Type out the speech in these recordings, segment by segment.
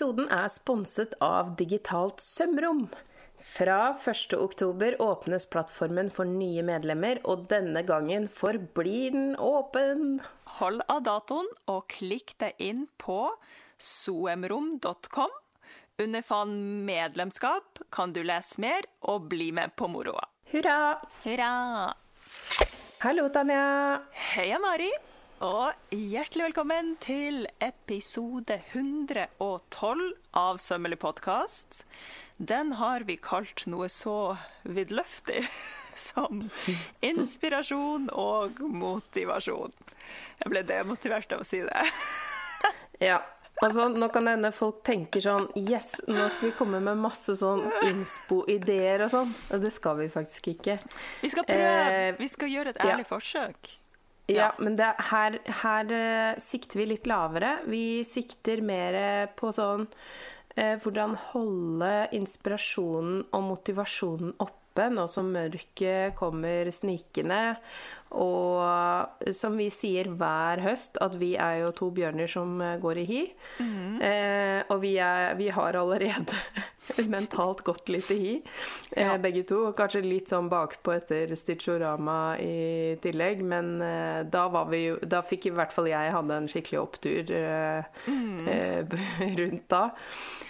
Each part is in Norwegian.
episoden er sponset av Digitalt sømrom. Fra 1.10 åpnes plattformen for nye medlemmer, og denne gangen forblir den åpen. Hold av datoen og klikk deg inn på soemrom.com. Under faen medlemskap kan du lese mer og bli med på moroa. Hurra! Hurra! Hallo, Tanja. Heia, Mari. Og hjertelig velkommen til episode 112 av Sømmelig podkast. Den har vi kalt noe så vidløftig som inspirasjon og motivasjon. Jeg ble demotivert av å si det. Ja, altså Nå kan det hende folk tenker sånn Yes, nå skal vi komme med masse sånn innspo-ideer og sånn. Og det skal vi faktisk ikke. Vi skal prøve. Eh, Vi skal gjøre et ja. ærlig forsøk. Ja, men det, her, her eh, sikter vi litt lavere. Vi sikter mer på sånn eh, hvordan holde inspirasjonen og motivasjonen oppe nå som mørket kommer snikende. Og som vi sier hver høst, at vi er jo to bjørner som eh, går i hi. eh, og vi, er, vi har allerede mentalt gått litt i hi, eh, Ja. begge to. Og kanskje litt sånn bakpå etter Stitchorama i tillegg. Men eh, da var vi jo Da fikk i hvert fall jeg hadde en skikkelig opptur eh, eh, rundt da.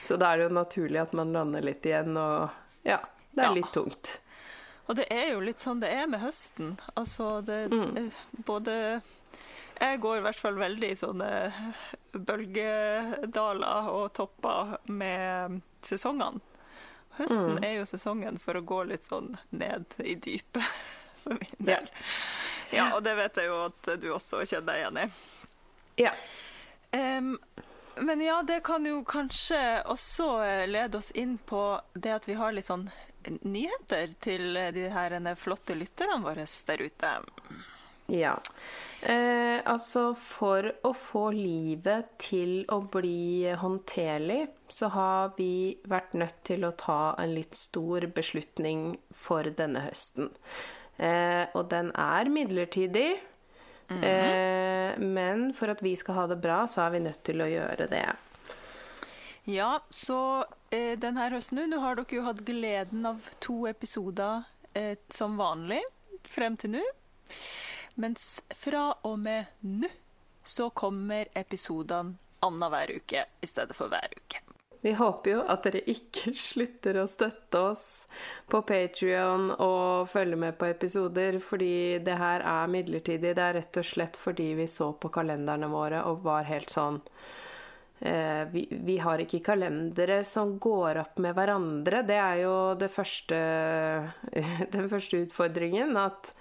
Så da er det jo naturlig at man lander litt igjen, og ja, det er Ja. litt tungt. Og det er jo litt sånn det er med høsten. Altså det Mm. eh, Både Jeg går i hvert fall veldig i sånne bølgedaler og topper med sesongene. Høsten Mm. er jo sesongen for å gå litt sånn ned i dypet, for min del. Ja, og det vet jeg jo at du også kjenner deg igjen i. Ja. Um, men ja, det kan jo kanskje også eh, lede oss inn på det at vi har litt sånn nyheter til de her eh, flotte lytterne våre der ute. Ja. Eh, altså, for å få livet til å bli håndterlig, så har vi vært nødt til å ta en litt stor beslutning for denne høsten. Eh, og den er midlertidig. eh, men for at vi skal ha det bra, så er vi nødt til å gjøre det. Ja, så eh, denne høsten nå, har dere jo hatt gleden av to episoder eh, som vanlig frem til nå. Mens fra og med nå så kommer episodene annenhver uke i stedet for hver uke. Vi håper jo at dere ikke slutter å støtte oss på Patrion og følge med på episoder, fordi det her er midlertidig. Det er rett og slett fordi vi så på kalenderne våre og var helt sånn vi, vi har ikke kalendere som går opp med hverandre. Det er jo det første, den første utfordringen. At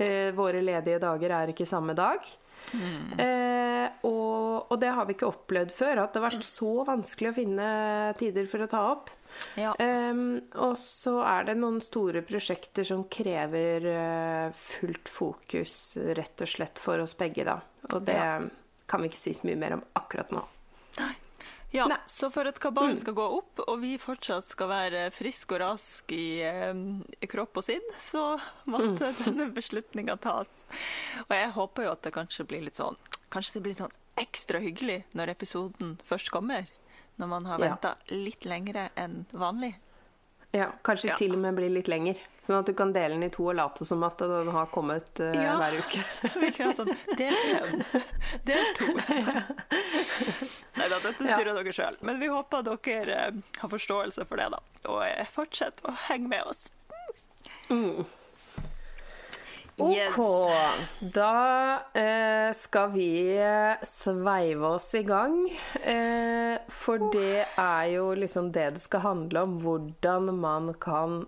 eh, våre ledige dager er ikke samme dag. Eh, og, og det har vi ikke opplevd før, at det har vært så vanskelig å finne tider for å ta opp. Ja. Eh, og så er det noen store prosjekter som krever eh, fullt fokus, rett og slett, for oss begge, da. Og det Ja. kan vi ikke si så mye mer om akkurat nå. Ja, Nei. så for at kabalen skal gå opp, og vi fortsatt skal være friske og raske i, eh, i kropp og sinn, så måtte denne beslutninga tas. Og jeg håper jo at det kanskje blir litt sånn Kanskje det blir litt sånn ekstra hyggelig når episoden først kommer. Når man har Ja. litt lengre enn vanlig. Ja, Kanskje Ja. til og med bli litt lenger. Sånn at du kan dele den i to og late som at den har kommet uh, Ja. hver uke. Vi kan sånn del én, del to. Nei da, dette styrer dere sjøl. Men vi håper dere eh, har forståelse for det, da. Og eh, fortsett å henge med oss. Yes. Ok, da eh, skal vi eh, sveive oss i gang. Eh, for det er jo liksom det det skal handle om. Hvordan man kan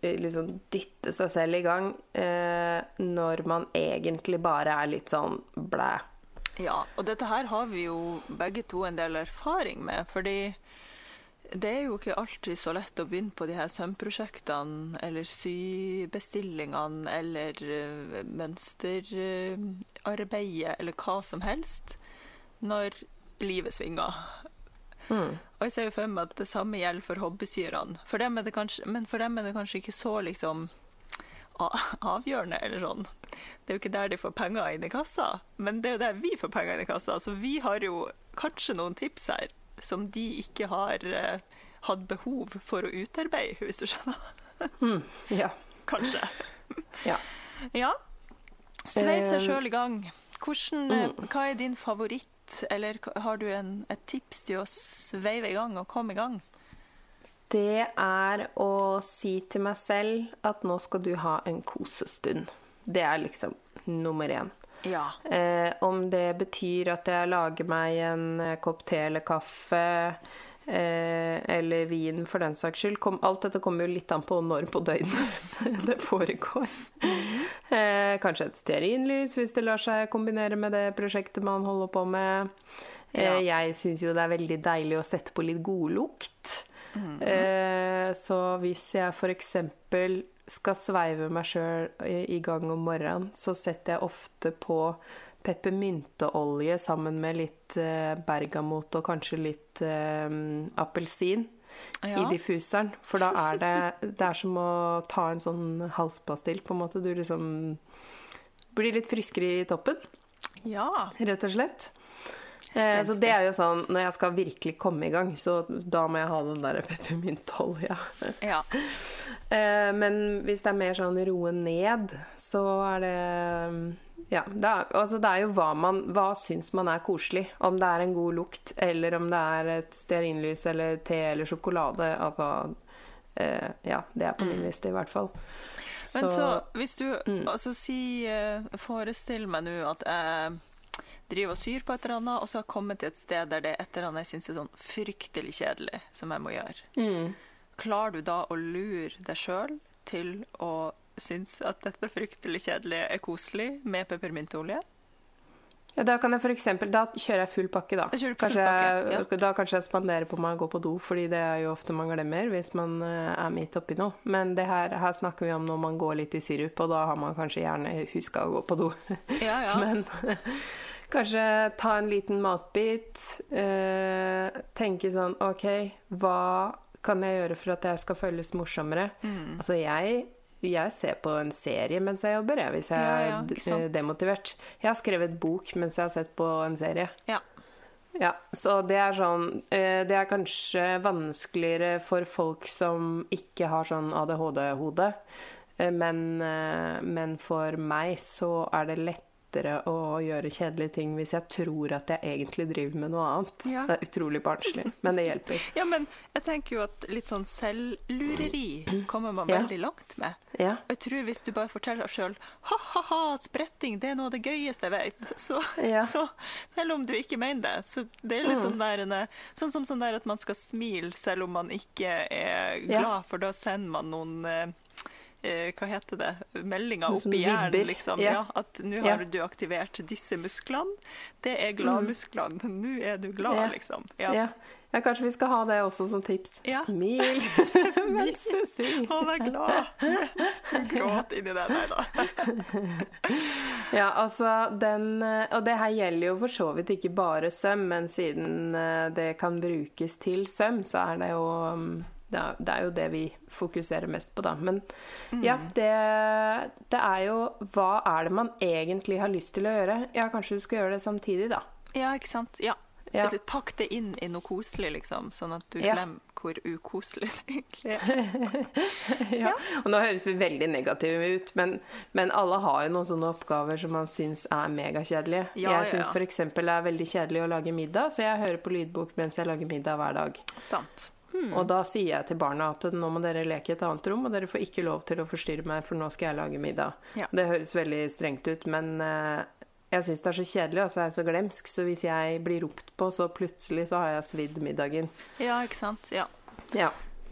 eh, liksom dytte seg selv i gang eh, når man egentlig bare er litt sånn blæ. Ja, og dette her har vi jo begge to en del erfaring med, fordi det er jo ikke alltid så lett å begynne på de her sømprosjektene eller sybestillingene eller uh, mønsterarbeidet eller hva som helst når livet svinger. Mm. Og jeg ser jo for meg at det samme gjelder for hobbysyrene. For dem er det kanskje, men for dem er det kanskje ikke så liksom avgjørende eller sånn. Det er jo ikke der de får penger inn i kassa, men det er jo der vi får penger inn i kassa. Så vi har jo kanskje noen tips her som de ikke har eh, hatt behov for å utarbeide, hvis du skjønner. Mm, ja. Kanskje. ja. Ja. Sveiv seg Eh, sjøl i gang. Hvordan, mm. hva er din favoritt, eller har du en, et tips til å sveive i gang og komme i gang? Det er å si til meg selv at nå skal du ha en kosestund. Det er liksom nummer én. Ja. Eh, om det betyr at jeg lager meg en eh, kopp te eller kaffe eh, eller vin for den saks skyld. Kom, alt dette kommer jo litt an på når på døgnet det foregår. Eh, kanskje et stearinlys hvis det lar seg kombinere med det prosjektet man holder på med. Eh, jeg syns jo det er veldig deilig å sette på litt godlukt. Eh, så hvis jeg f.eks. skal sveive meg sjøl i, i gang om morgenen, så setter jeg ofte på peppermynteolje sammen med litt eh, bergamot og kanskje litt eh, appelsin i diffuseren. For da er det Det er som å ta en sånn halspastill, på en måte. Du liksom blir litt friskere i toppen, ja. rett og slett. Eh, så det er jo sånn når jeg skal virkelig komme i gang, så da må jeg ha den der peppermyntolja. ja. Eh, men hvis det er mer sånn roe ned, så er det Ja, det er, altså det er jo hva man Hva syns man er koselig. Om det er en god lukt, eller om det er et stearinlys eller te eller sjokolade. Altså eh, Ja, det er på min liste, i hvert fall. Men så, Så- hvis du Mm. altså si eh, Forestill meg nå at jeg driver og syr på et eller annet, og så har jeg kommet til et sted der det er et eller annet jeg syns er sånn fryktelig kjedelig, som jeg må gjøre. mm. Klarer du da å lure deg sjøl til å synes at dette fryktelig kjedelige er koselig med peppermynteolje? Ja, da kan jeg for eksempel, da kjører jeg full pakke, da. Du full Kanskje, pakke, jeg- Da kanskje jeg spanderer på meg å gå på do, fordi det er jo ofte man glemmer hvis man eh, er midt oppi noe. Men det her, her snakker vi om når man går litt i sirup, og da har man kanskje gjerne huska å gå på do. Ja, ja. Men kanskje ta en liten matbit. Eh, tenke sånn OK, hva kan jeg gjøre for at jeg skal føles morsommere? Mm. Altså, jeg jeg ser på en serie mens jeg jobber, jeg, hvis jeg Ja, ja, er demotivert. Jeg har skrevet bok mens jeg har sett på en serie. ja. Ja, så det er sånn eh, Det er kanskje vanskeligere for folk som ikke har sånn ADHD-hode. Eh, Men, eh, men for meg så er det lettere å gjøre kjedelige ting hvis jeg tror at jeg egentlig driver med noe annet. Ja. Det er utrolig barnslig, men det hjelper. ja, men jeg tenker jo at litt sånn selvlureri kommer man Ja. veldig langt med. Ja. Og jeg tror hvis du bare forteller deg sjøl ha-ha-ha, spretting, det er noe av det gøyeste jeg vet, så, så selv om du ikke mener det, så det er litt sånn der en- Sånn som sånn der at man skal smile selv om man ikke er glad, for da sender man noen eh, hva heter det, opp i hjernen, liksom. Ja. Ja. at nå Ja. har du aktivert disse musklene. Det er gladmusklene. Nå er du glad, Ja. liksom. Ja. Ja. ja, kanskje vi skal ha det også som tips. Ja. Smil mens du synger. Og vær glad mens du gråter inni det. Nei da. Ja, altså den eh, Og det her gjelder jo for så vidt ikke bare søm, men siden eh, det kan brukes til søm, så er det jo mm, det er, det jo det vi fokuserer mest på, da. Men ja, det, det er jo Hva er det man egentlig har lyst til å gjøre? Ja, kanskje du skal gjøre det samtidig, da. Ja, ikke sant? Ja. Ja. Pakk det inn i noe koselig, liksom, sånn at du Ja. glemmer hvor ukoselig det egentlig er. ja. Og nå høres vi veldig negative ut, men, men alle har jo noen sånne oppgaver som man syns er megakjedelige. Ja, jeg syns ja, ja. f.eks. det er veldig kjedelig å lage middag, så jeg hører på lydbok mens jeg lager middag hver dag. Sant. Og da sier jeg til barna at nå må dere leke i et annet rom, og dere får ikke lov til å forstyrre meg, for nå skal jeg lage middag. Ja. Det høres veldig strengt ut, men eh, jeg syns det er så kjedelig, og så er jeg så glemsk, så hvis jeg blir ropt på, så plutselig så har jeg svidd middagen. Ja, ikke sant. Ja. Ja.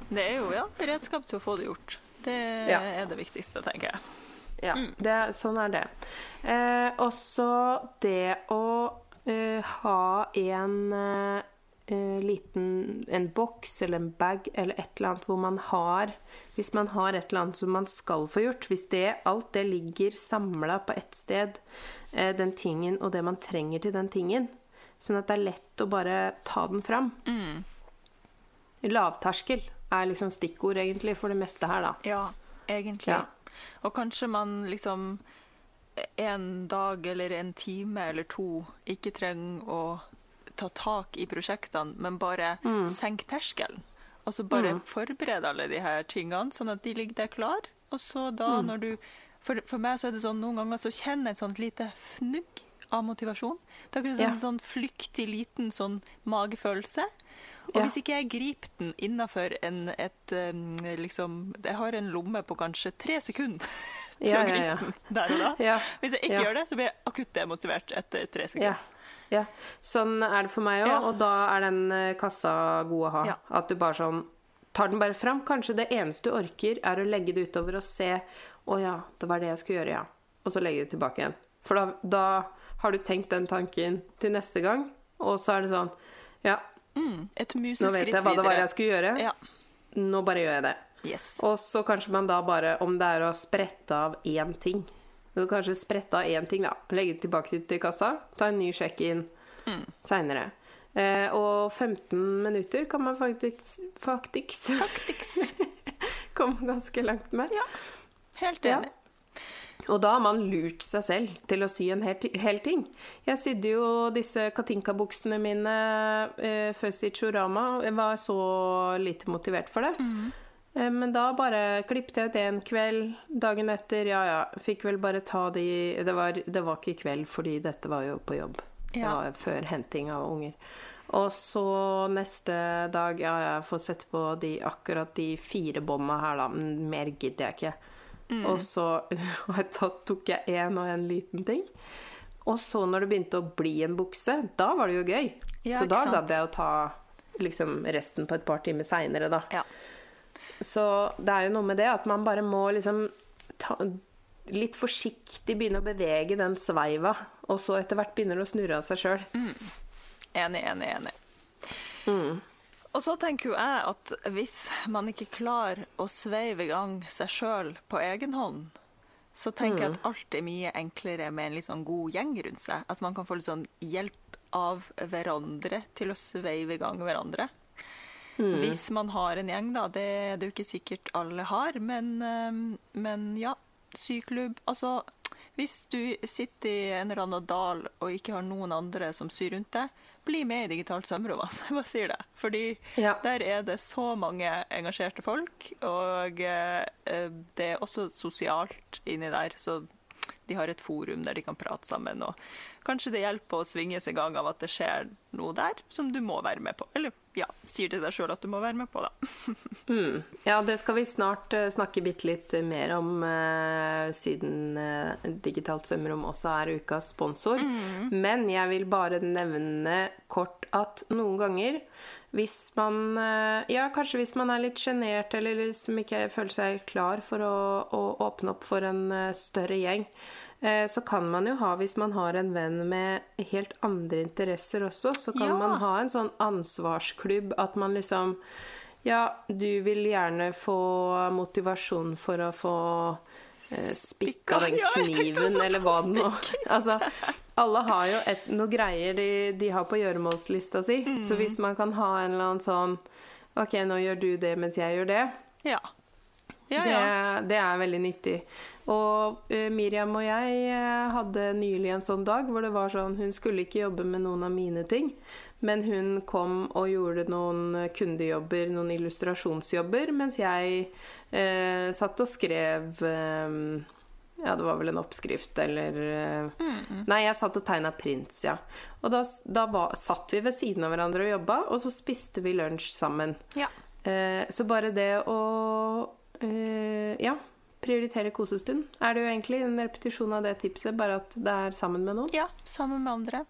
Det er jo ja, redskap til å få det gjort. Det Ja. er det viktigste, tenker jeg. Ja, det, er- sånn er det. Eh, også det å eh, ha en eh, eh, liten en boks eller en bag eller et eller annet hvor man har Hvis man har et eller annet som man skal få gjort, hvis det, alt det ligger samla på ett sted, eh, den tingen og det man trenger til den tingen, sånn at det er lett å bare ta den fram. Lavterskel er liksom stikkord egentlig for det meste her, da. Ja, egentlig. Ja. Og kanskje man liksom en dag eller en time eller to ikke trenger å ta tak i prosjektene, men bare Mm. senke terskelen. Altså bare forberede alle de her tingene, sånn at de ligger der klar. Og så Mm. da når du For, for meg så er det sånn noen ganger så kjenner jeg et sånt lite fnugg av motivasjon. Det er akkurat sånn, Ja. sånn flyktig liten sånn magefølelse. Og Ja. hvis ikke jeg griper den innafor en et um, liksom Jeg har en lomme på kanskje tre sekunder til Ja, å gripe den der og da. Hvis jeg ikke gjør det, så blir jeg akutt demotivert etter tre sekunder. Ja. Sånn er det for meg òg, Ja. og da er den eh, kassa god å ha. Ja. At du bare sånn tar den bare fram. Kanskje det eneste du orker, er å legge det utover og se Å ja, det var det jeg skulle gjøre, ja. Og så legge det tilbake igjen. For da, da har du tenkt den tanken til neste gang, og så er det sånn Ja, Mm, et nå vet jeg hva det var jeg skulle gjøre. Ja. Nå bare gjør jeg det. Yes. Og så kanskje man da bare, om det er å sprette av én ting så Kanskje sprette av én ting, da. Legge det tilbake til kassa. Ta en ny sjekk inn Mm. seinere. Eh, og 15 minutter kan man faktisk faktisk, komme ganske langt med. Ja. Helt Ja. enig. Og da har man lurt seg selv til å sy en hel, hel ting. Jeg sydde jo disse Katinka-buksene mine eh, først i Chorama. Jeg var så lite motivert for det. Eh, men da bare klippet jeg ut en kveld. Dagen etter, ja ja. Fikk vel bare ta de Det var, det var ikke i kveld, fordi dette var jo på jobb. Det Ja. var før henting av unger. Og så neste dag, ja, jeg får sette på de, akkurat de fire bånda her, da. Men mer gidder jeg ikke. Og så og da tok jeg én og en liten ting. Og så når det begynte å bli en bukse, da var det jo gøy. Ja, så da gadd jeg å ta liksom resten på et par timer seinere, da. Ja. Så det er jo noe med det at man bare må liksom ta, litt forsiktig begynne å bevege den sveiva, og så etter hvert begynner det å snurre av seg sjøl. Enig, enig, enig. Mm. Og så tenker jo jeg at hvis man ikke klarer å sveive i gang seg sjøl på egen hånd, så tenker jeg Mm. at alt er mye enklere med en litt sånn god gjeng rundt seg. At man kan få litt sånn hjelp av hverandre til å sveive i gang hverandre. Mm. Hvis man har en gjeng, da. Det er det jo ikke sikkert alle har, men, eh, men ja. Syklubb. Altså, hvis du sitter i en eller annen dal og ikke har noen andre som syr rundt deg, bli med i Digitalt sømrom, altså. Jeg bare sier det. Fordi Ja. der er det så mange engasjerte folk, og eh, det er også sosialt inni der. Så de har et forum der de kan prate sammen, og kanskje det hjelper å svinge seg i gang av at det skjer noe der som du må være med på. Eller ja, sier til deg sjøl at du må være med på, da. Mm. Ja, det skal vi snart uh, snakke bitte litt mer om, uh, siden uh, Digitalt svømmerom også er ukas sponsor. Men jeg vil bare nevne kort at noen ganger hvis man eh, Ja, kanskje hvis man er litt sjenert eller liksom ikke føler seg klar for å, å åpne opp for en eh, større gjeng, eh, så kan man jo ha, hvis man har en venn med helt andre interesser også, så kan Ja. man ha en sånn ansvarsklubb at man liksom ja, du vil gjerne få motivasjon for å få spikka den kniven, ja, eller hva det nå Altså, alle har jo et, noe greier de, de har på gjøremålslista si. Så Mm. hvis man kan ha en eller annen sånn OK, nå gjør du det mens jeg gjør det. Ja. Ja, det, ja. det er veldig nyttig. Og uh, Miriam og jeg eh, hadde nylig en sånn dag hvor det var sånn Hun skulle ikke jobbe med noen av mine ting, men hun kom og gjorde noen kundejobber, noen illustrasjonsjobber, mens jeg eh, satt og skrev eh, ja, det var vel en oppskrift, eller eh, Nei, jeg satt og tegna prints, ja. Og da, da var, satt vi ved siden av hverandre og jobba, og så spiste vi lunsj sammen. ja. Eh, så bare det å eh, ja, prioritere kosestund er det jo egentlig en repetisjon av det tipset, bare at det er sammen med noen. Ja, sammen med andre.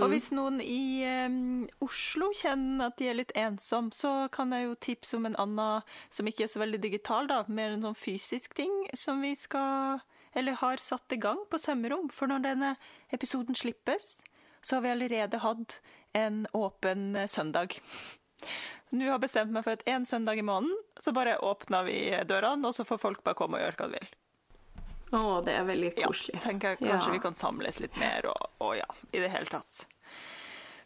Og hvis noen i um, Oslo kjenner at de er litt ensom, så kan jeg jo tipse om en annen som ikke er så veldig digital, da, mer en sånn fysisk ting som vi skal eller har satt i gang på Sømmerom. For når denne episoden slippes, så har vi allerede hatt en åpen søndag. Nå har bestemt meg for at én søndag i måneden så bare åpner vi dørene, og så får folk bare komme og gjøre hva de vil. Å, det er veldig koselig. Ja, tenker jeg kanskje Ja. vi kan samles litt mer, og, og ja, i det hele tatt.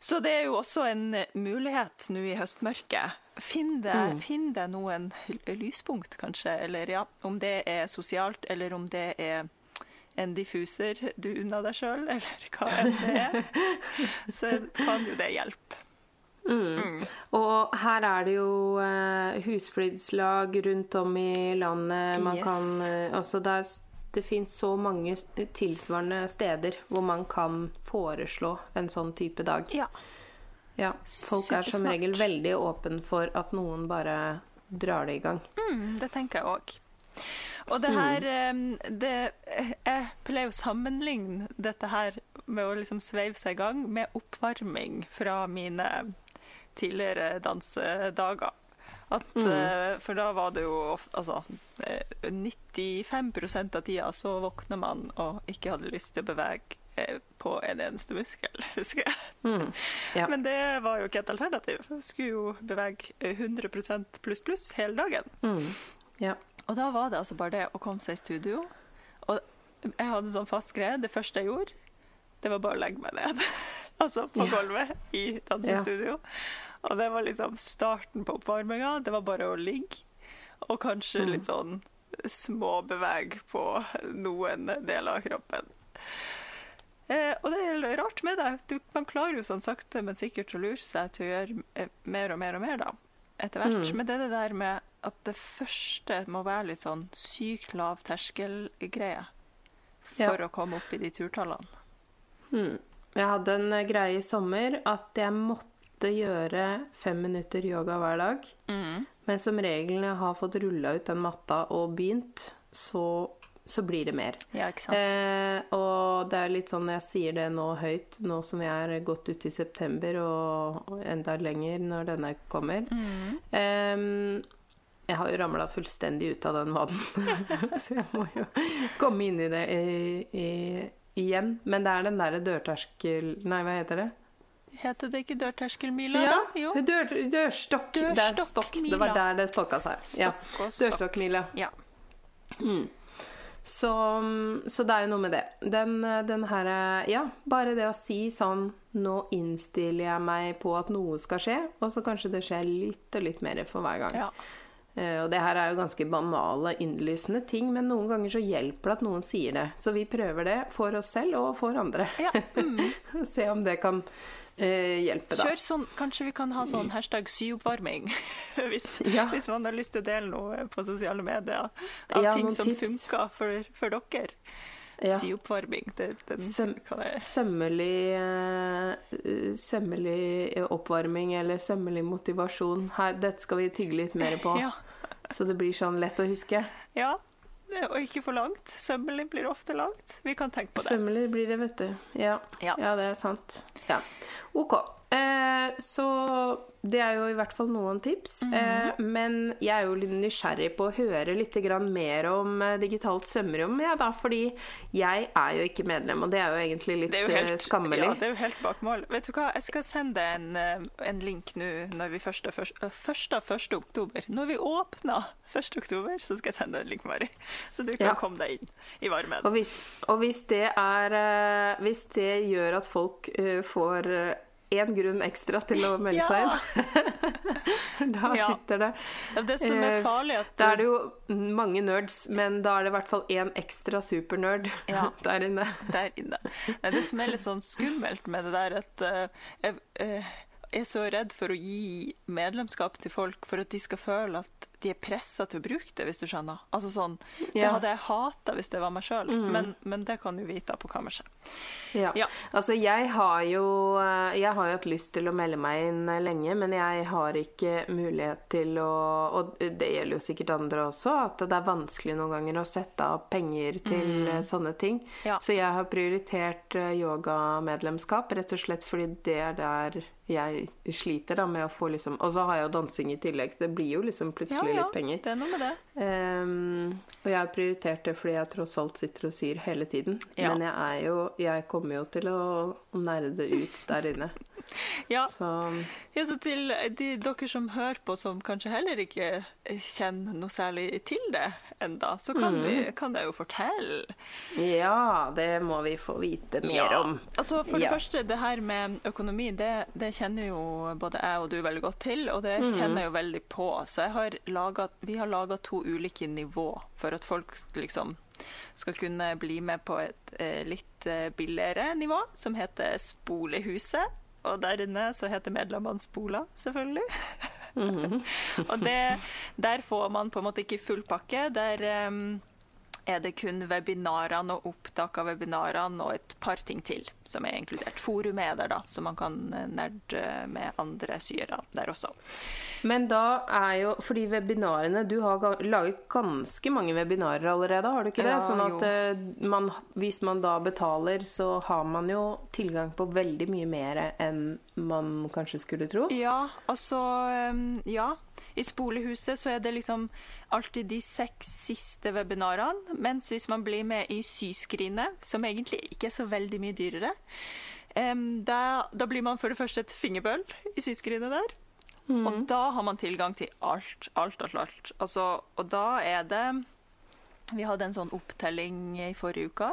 Så det er jo også en mulighet nå i høstmørket. Finn deg, finn deg noen lyspunkt, kanskje. Eller ja, om det er sosialt, eller om det er en diffuser du unna deg sjøl, eller hva enn det er, så kan jo det hjelpe. Mm. Og her er det jo eh, husflidslag rundt om i landet. Man Yes. kan eh, Altså, det, er, det fins så mange tilsvarende steder hvor man kan foreslå en sånn type dag. Ja. Ja, folk er som regel veldig åpen for at noen bare drar det i gang. Mm, det tenker jeg òg. Og det her eh, det, Jeg pleier å sammenligne dette her med å liksom sveive seg i gang med oppvarming fra mine tidligere dansedager. At, eh, for da var det jo Altså eh, 95% av tida så våkner man og ikke hadde lyst til å bevege eh, på en eneste muskel, husker jeg. Mm. Ja. Men det var jo ikke et alternativ. Jeg skulle jo bevege eh, 100% pluss pluss hele dagen. Mm. ja. Og da var det altså bare det å komme seg i studio. Og jeg hadde sånn fast greie. Det første jeg gjorde, det var bare å legge meg ned. altså på Ja. gulvet i dansestudio. Og det var liksom starten på oppvarminga. Det var bare å ligge. Og kanskje Mm. litt sånn småbeveg på noen deler av kroppen. Eh, og det er rart med det. Du, man klarer jo sånn sakte, men sikkert å lure seg til å gjøre eh, mer og mer og mer, da. Etter hvert. Mm. Men det er det der med at det første må være litt sånn sykt lav terskelgreie for Ja. å komme opp i de turtallene. Mm. Jeg hadde en eh, greie i sommer at jeg måtte gjøre fem minutter yoga hver dag. Men som regel jeg har fått rulla ut den matta og begynt, så, så blir det mer. Ja, ikke sant? Eh, og det er litt sånn jeg sier det nå høyt, nå som jeg er godt ute i september og og enda lenger når denne kommer Mm. Eh, Jeg har jo ramla fullstendig ut av den vannen, så jeg må jo komme inn i det i, i, igjen. Men det er den derre dørterskel... Nei, hva heter det? Heter det ikke dørterskelmila, Ja? Jo. dør, dørstokk. Det er stokk. Det var der det stokka seg. Ja. Stokk og stokk. Dørstokkmila. Ja. Mm. Så, så det er jo noe med det. Den, den her Ja, bare det å si sånn Nå innstiller jeg meg på at noe skal skje, og så kanskje det skjer litt og litt mer for hver gang. ja. Eh, Og det her er jo ganske banale, innlysende ting, men noen ganger så hjelper det at noen sier det. Så vi prøver det for oss selv og for andre. ja. Mm. Se om det kan eh, hjelpe, da. Kjør sånn, Kanskje vi kan ha sånn hashtag syoppvarming, hvis, Ja. hvis man har lyst til å dele noe på sosiale medier av Ja, ting som tips. funker for, for dere. Ja. Syoppvarming, den Søm- Sømmelig, eh, sømmelig oppvarming eller sømmelig motivasjon. Her, dette skal vi tygge litt mer på, Ja. så det blir sånn lett å huske. ja. Og ikke for langt. Sømmelig blir ofte langt. Vi kan tenke på det. Sømmelig blir det, vet du. Ja, Ja. ja det er sant. Ja. OK. Eh, så det er jo i hvert fall noen tips. Mhm. eh, men jeg er jo litt nysgjerrig på å høre litt grann mer om eh, digitalt svømmerom, ja, da, fordi jeg er jo ikke medlem, og det er jo egentlig litt jo eh, helt, skammelig. Ja, det er jo helt bak mål. Vet du hva, jeg skal sende deg en, en link nå når vi første, første, første, første oktober. Når vi åpner 1. oktober, så skal jeg sende deg en link, Mari. Så du kan Ja. komme deg inn i varmen. Og hvis, og hvis det er Hvis det gjør at folk får én grunn ekstra til å melde Ja. seg inn, da Ja. sitter det Det som er Eh, farlig, at Da er det jo mange nerds, men da er det i hvert fall én ekstra supernerd Ja. der inne. der inne. Nei, det som er litt sånn skummelt med det der, at uh, jeg eh, er så redd for å gi medlemskap til folk for at de skal føle at de er pressa til å bruke det, hvis du skjønner. Altså sånn, Det hadde jeg hata hvis det var meg sjøl, Mm. men, men det kan du vite på kammerset. Ja. Ja. Altså, jeg har jo eh, Jeg har hatt lyst til å melde meg inn eh, lenge, men jeg har ikke mulighet til å Og det gjelder jo sikkert andre også, at det er vanskelig noen ganger å sette av penger til mm. sånne ting. Ja. Så jeg har prioritert eh, yogamedlemskap, rett og slett fordi det er der jeg sliter da med å få liksom Og så har jeg jo dansing i tillegg. Det blir jo liksom plutselig litt penger. det er noe med det. Um, og jeg har prioritert det fordi jeg tross alt sitter og syr hele tiden. Ja. Men jeg er jo Jeg kommer jo til å nerde ut der inne. Ja, Så ja, så til de, dere som hører på som kanskje heller ikke kjenner noe særlig til det enda, så kan, Mm. vi, kan jeg jo fortelle. ja, det må vi få vite mer om. Altså For det Ja. første, det her med økonomi, det, det kjenner jo både jeg og du veldig godt til, og det Mhm. kjenner jeg jo veldig på. Så har laget, vi har laga to ulike nivå for at folk liksom skal kunne bli med på et eh, litt eh, billigere nivå, som heter Spolehuset. Og der inne så heter medlemmene Spola, selvfølgelig. og det, der får man på en måte ikke full pakke. Der um, er det kun webinarene og opptak av webinarene og et par ting til som er inkludert. Forumet er der, da, så man kan eh, nerde med andre syere der også. Men da er jo Fordi webinarene Du har laget ganske mange webinarer allerede, har du ikke det? Ja, sånn at uh, man, hvis man da betaler, så har man jo tilgang på veldig mye mer enn man kanskje skulle tro. Ja, altså Ja. I Spolehuset så er det liksom alltid de seks siste webinarene. Mens hvis man blir med i Syskrinet, som egentlig ikke er så veldig mye dyrere, um, da, da, blir man for det første et fingerbøl i Syskrinet der. Mm. Og da har man tilgang til alt, alt, alt. alt. Altså, og da er det Vi hadde en sånn opptelling i forrige uke.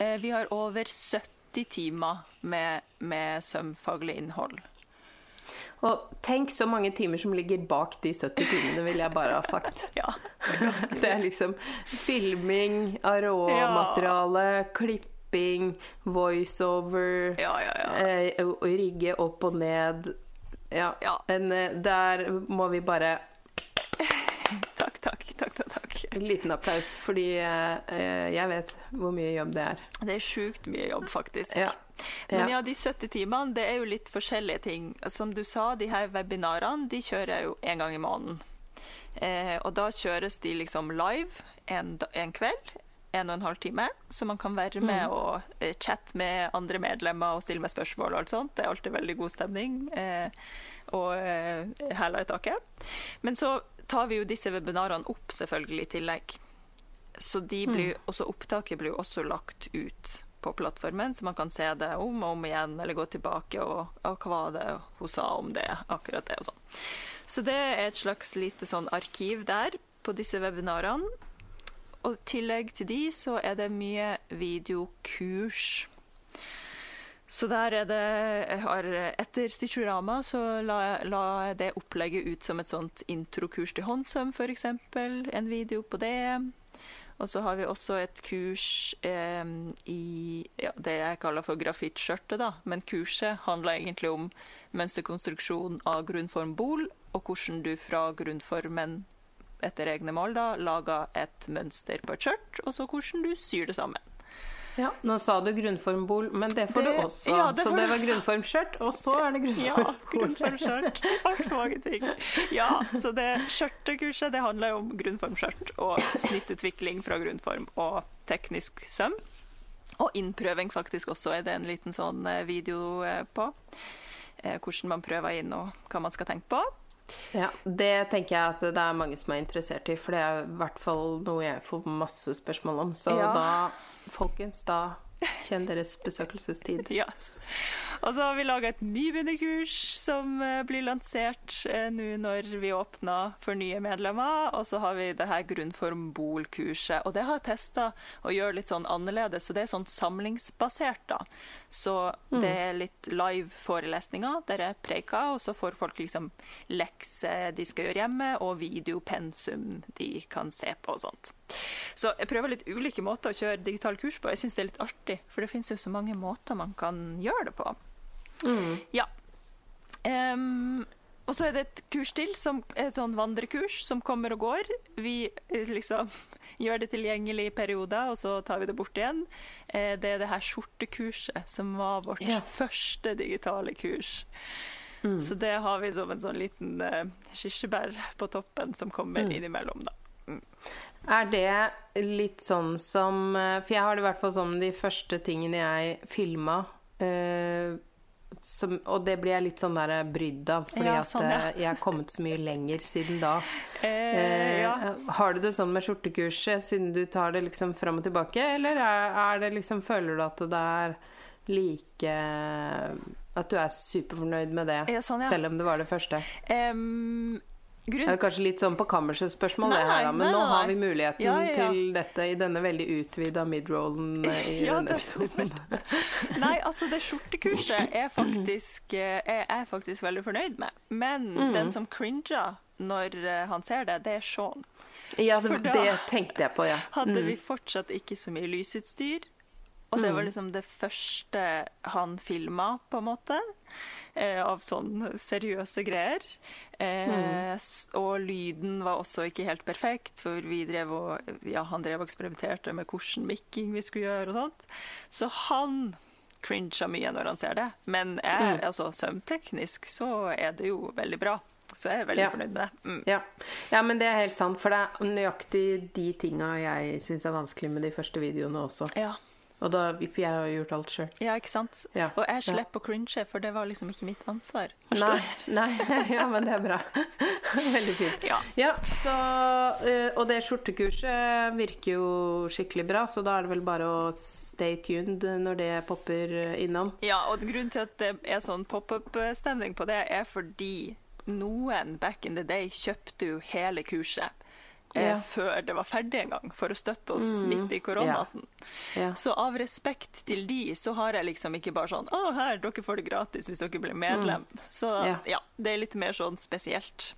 Uh, vi har over 70 timer med, med sømfaglig innhold. Og tenk så mange timer som ligger bak de 70 timene, vil jeg bare ha sagt. ja, det er liksom filming av råmateriale, ja. klipping, voiceover, ja, ja, ja. Eh, rigge opp og ned. Ja. En, eh, der må vi bare Takk, takk, takk. takk. En liten applaus, fordi eh, jeg vet hvor mye jobb det er. Det er sjukt mye jobb, faktisk. Ja. Men ja, de 70 timene, det er jo litt forskjellige ting. Som du sa, de her webinarene, de kjører jeg jo en gang i måneden. Eh, og da kjøres de liksom live en, en, kveld. En og en halv time, så man kan være med mm. og eh, chatte med andre medlemmer og stille med spørsmål og alt sånt. Det er alltid veldig god stemning. Eh, og eh, hæla i taket. Men så tar vi jo disse webinarene opp selvfølgelig i tillegg. Så blir, mm. også opptaket blir jo også lagt ut på plattformen, så man kan se det om og om igjen, eller gå tilbake og, og hva var det hun sa om det, akkurat det og sånn. Så det er et slags lite sånn arkiv der på disse webinarene. Og i tillegg til de så er det mye videokurs. Så der er det har, Etter Stitchorama så la, la jeg det opplegget ut som et sånt introkurs til håndsøm, f.eks. En video på det. Og så har vi også et kurs eh, i ja, det jeg kaller for grafittskjørtet, da. Men kurset handler egentlig om mønsterkonstruksjon av grunnform bol, og hvordan du fra grunnformen etter egne mål da, lager et mønster på et skjørt, og så hvordan du syr det sammen. Ja, Nå sa du grunnformbol, men det får det, du også. Ja, det så det var grunnformskjørt, og så er det grunnformbol. Ja, grunnformskjørt. Altfor mange ting. Ja, så det skjørtekurset det handler jo om grunnformskjørt og snittutvikling fra grunnform og teknisk søm. Og innprøving faktisk også er det en liten sånn eh, video eh, på. Eh, hvordan man prøver inn og hva man skal tenke på. Ja, Det tenker jeg at det er mange som er interessert i, for det er i hvert fall noe jeg får masse spørsmål om. Så ja. da folkens, da kjenn deres besøkelsestid. Yes. Og så har vi laga et nybegynnerkurs som eh, blir lansert eh, nå når vi åpner for nye medlemmer. Og så har vi det her grunnform-bol-kurset. Og det har jeg testa å gjøre litt sånn annerledes. Så det er sånn samlingsbasert, da. Så mm. det er litt live forelesninger der jeg preiker, og så får folk liksom lekser de skal gjøre hjemme, og videopensum de kan se på og sånt. Så jeg prøver litt ulike måter å kjøre digital kurs på. Jeg syns det er litt artig, for det finnes jo så mange måter man kan gjøre det på. Mm. Ja. Um, og så er det et kurs til, som er et sånn vandrekurs som kommer og går. Vi eh, liksom gjør det tilgjengelig i perioder, og så tar vi det bort igjen. Eh, det er det her skjortekurset som var vårt ja. første digitale kurs. Mm. Så det har vi som en sånn liten uh, kirsebær på toppen som kommer mm. innimellom, da. Er det litt sånn som For jeg har det i hvert fall som de første tingene jeg filma. Som, og det blir jeg litt sånn der brydd av, fordi ja, sånn, ja. at jeg har kommet så mye lenger siden da. Eh, eh, ja. Har du det sånn med skjortekurset, siden du tar det liksom fram og tilbake, eller er, er det liksom Føler du at det er like At du er superfornøyd med det, sånn, selv om det var det første? Um, Grunn... Det er kanskje litt sånn på kammerset-spørsmål. Men nei, nei, nå har vi muligheten ja, ja, ja. til dette i denne veldig utvida midrollen i i denne episoden. nei, altså det skjortekurset er faktisk, jeg er jeg faktisk veldig fornøyd med. Men mm. den som cringer når eh, han ser det, det er Sean. Ja, det, da- det tenkte jeg på, ja. hadde vi fortsatt ikke så mye lysutstyr. Og det var liksom det første han filma, på en måte, eh, av sånn seriøse greier. Eh, mm. Og lyden var også ikke helt perfekt, for vi drev og, ja, han drev og eksperimenterte med hvordan mikking vi skulle gjøre og sånt. Så han cringer mye når han ser det. Men jeg, altså, søvnteknisk så er det jo veldig bra. Så jeg er veldig Ja. fornøyd med det. Mm. Ja. ja, men det er helt sant. For det er nøyaktig de tinga jeg syns er vanskelig med de første videoene også. Ja. Og da, for jeg har gjort alt sjøl. ja, ikke sant? Ja. Og jeg Ja. slipper å cringe, for det var liksom ikke mitt ansvar. Nei, nei, ja, men det er bra. Veldig fint. Ja. så, eh, og det skjortekurset virker jo skikkelig bra, så da er det vel bare å stay tuned når det popper innom. Ja, og grunnen til at det er sånn pop-up-stemning på det, er fordi noen back in the day kjøpte jo hele kurset Ja. før det var ferdig en gang, for å støtte oss midt i koronasen. Ja. Så av respekt til de, så har jeg liksom ikke bare sånn Å, her, dere får det gratis hvis dere blir medlem. Så Ja. ja, det er litt mer sånn spesielt.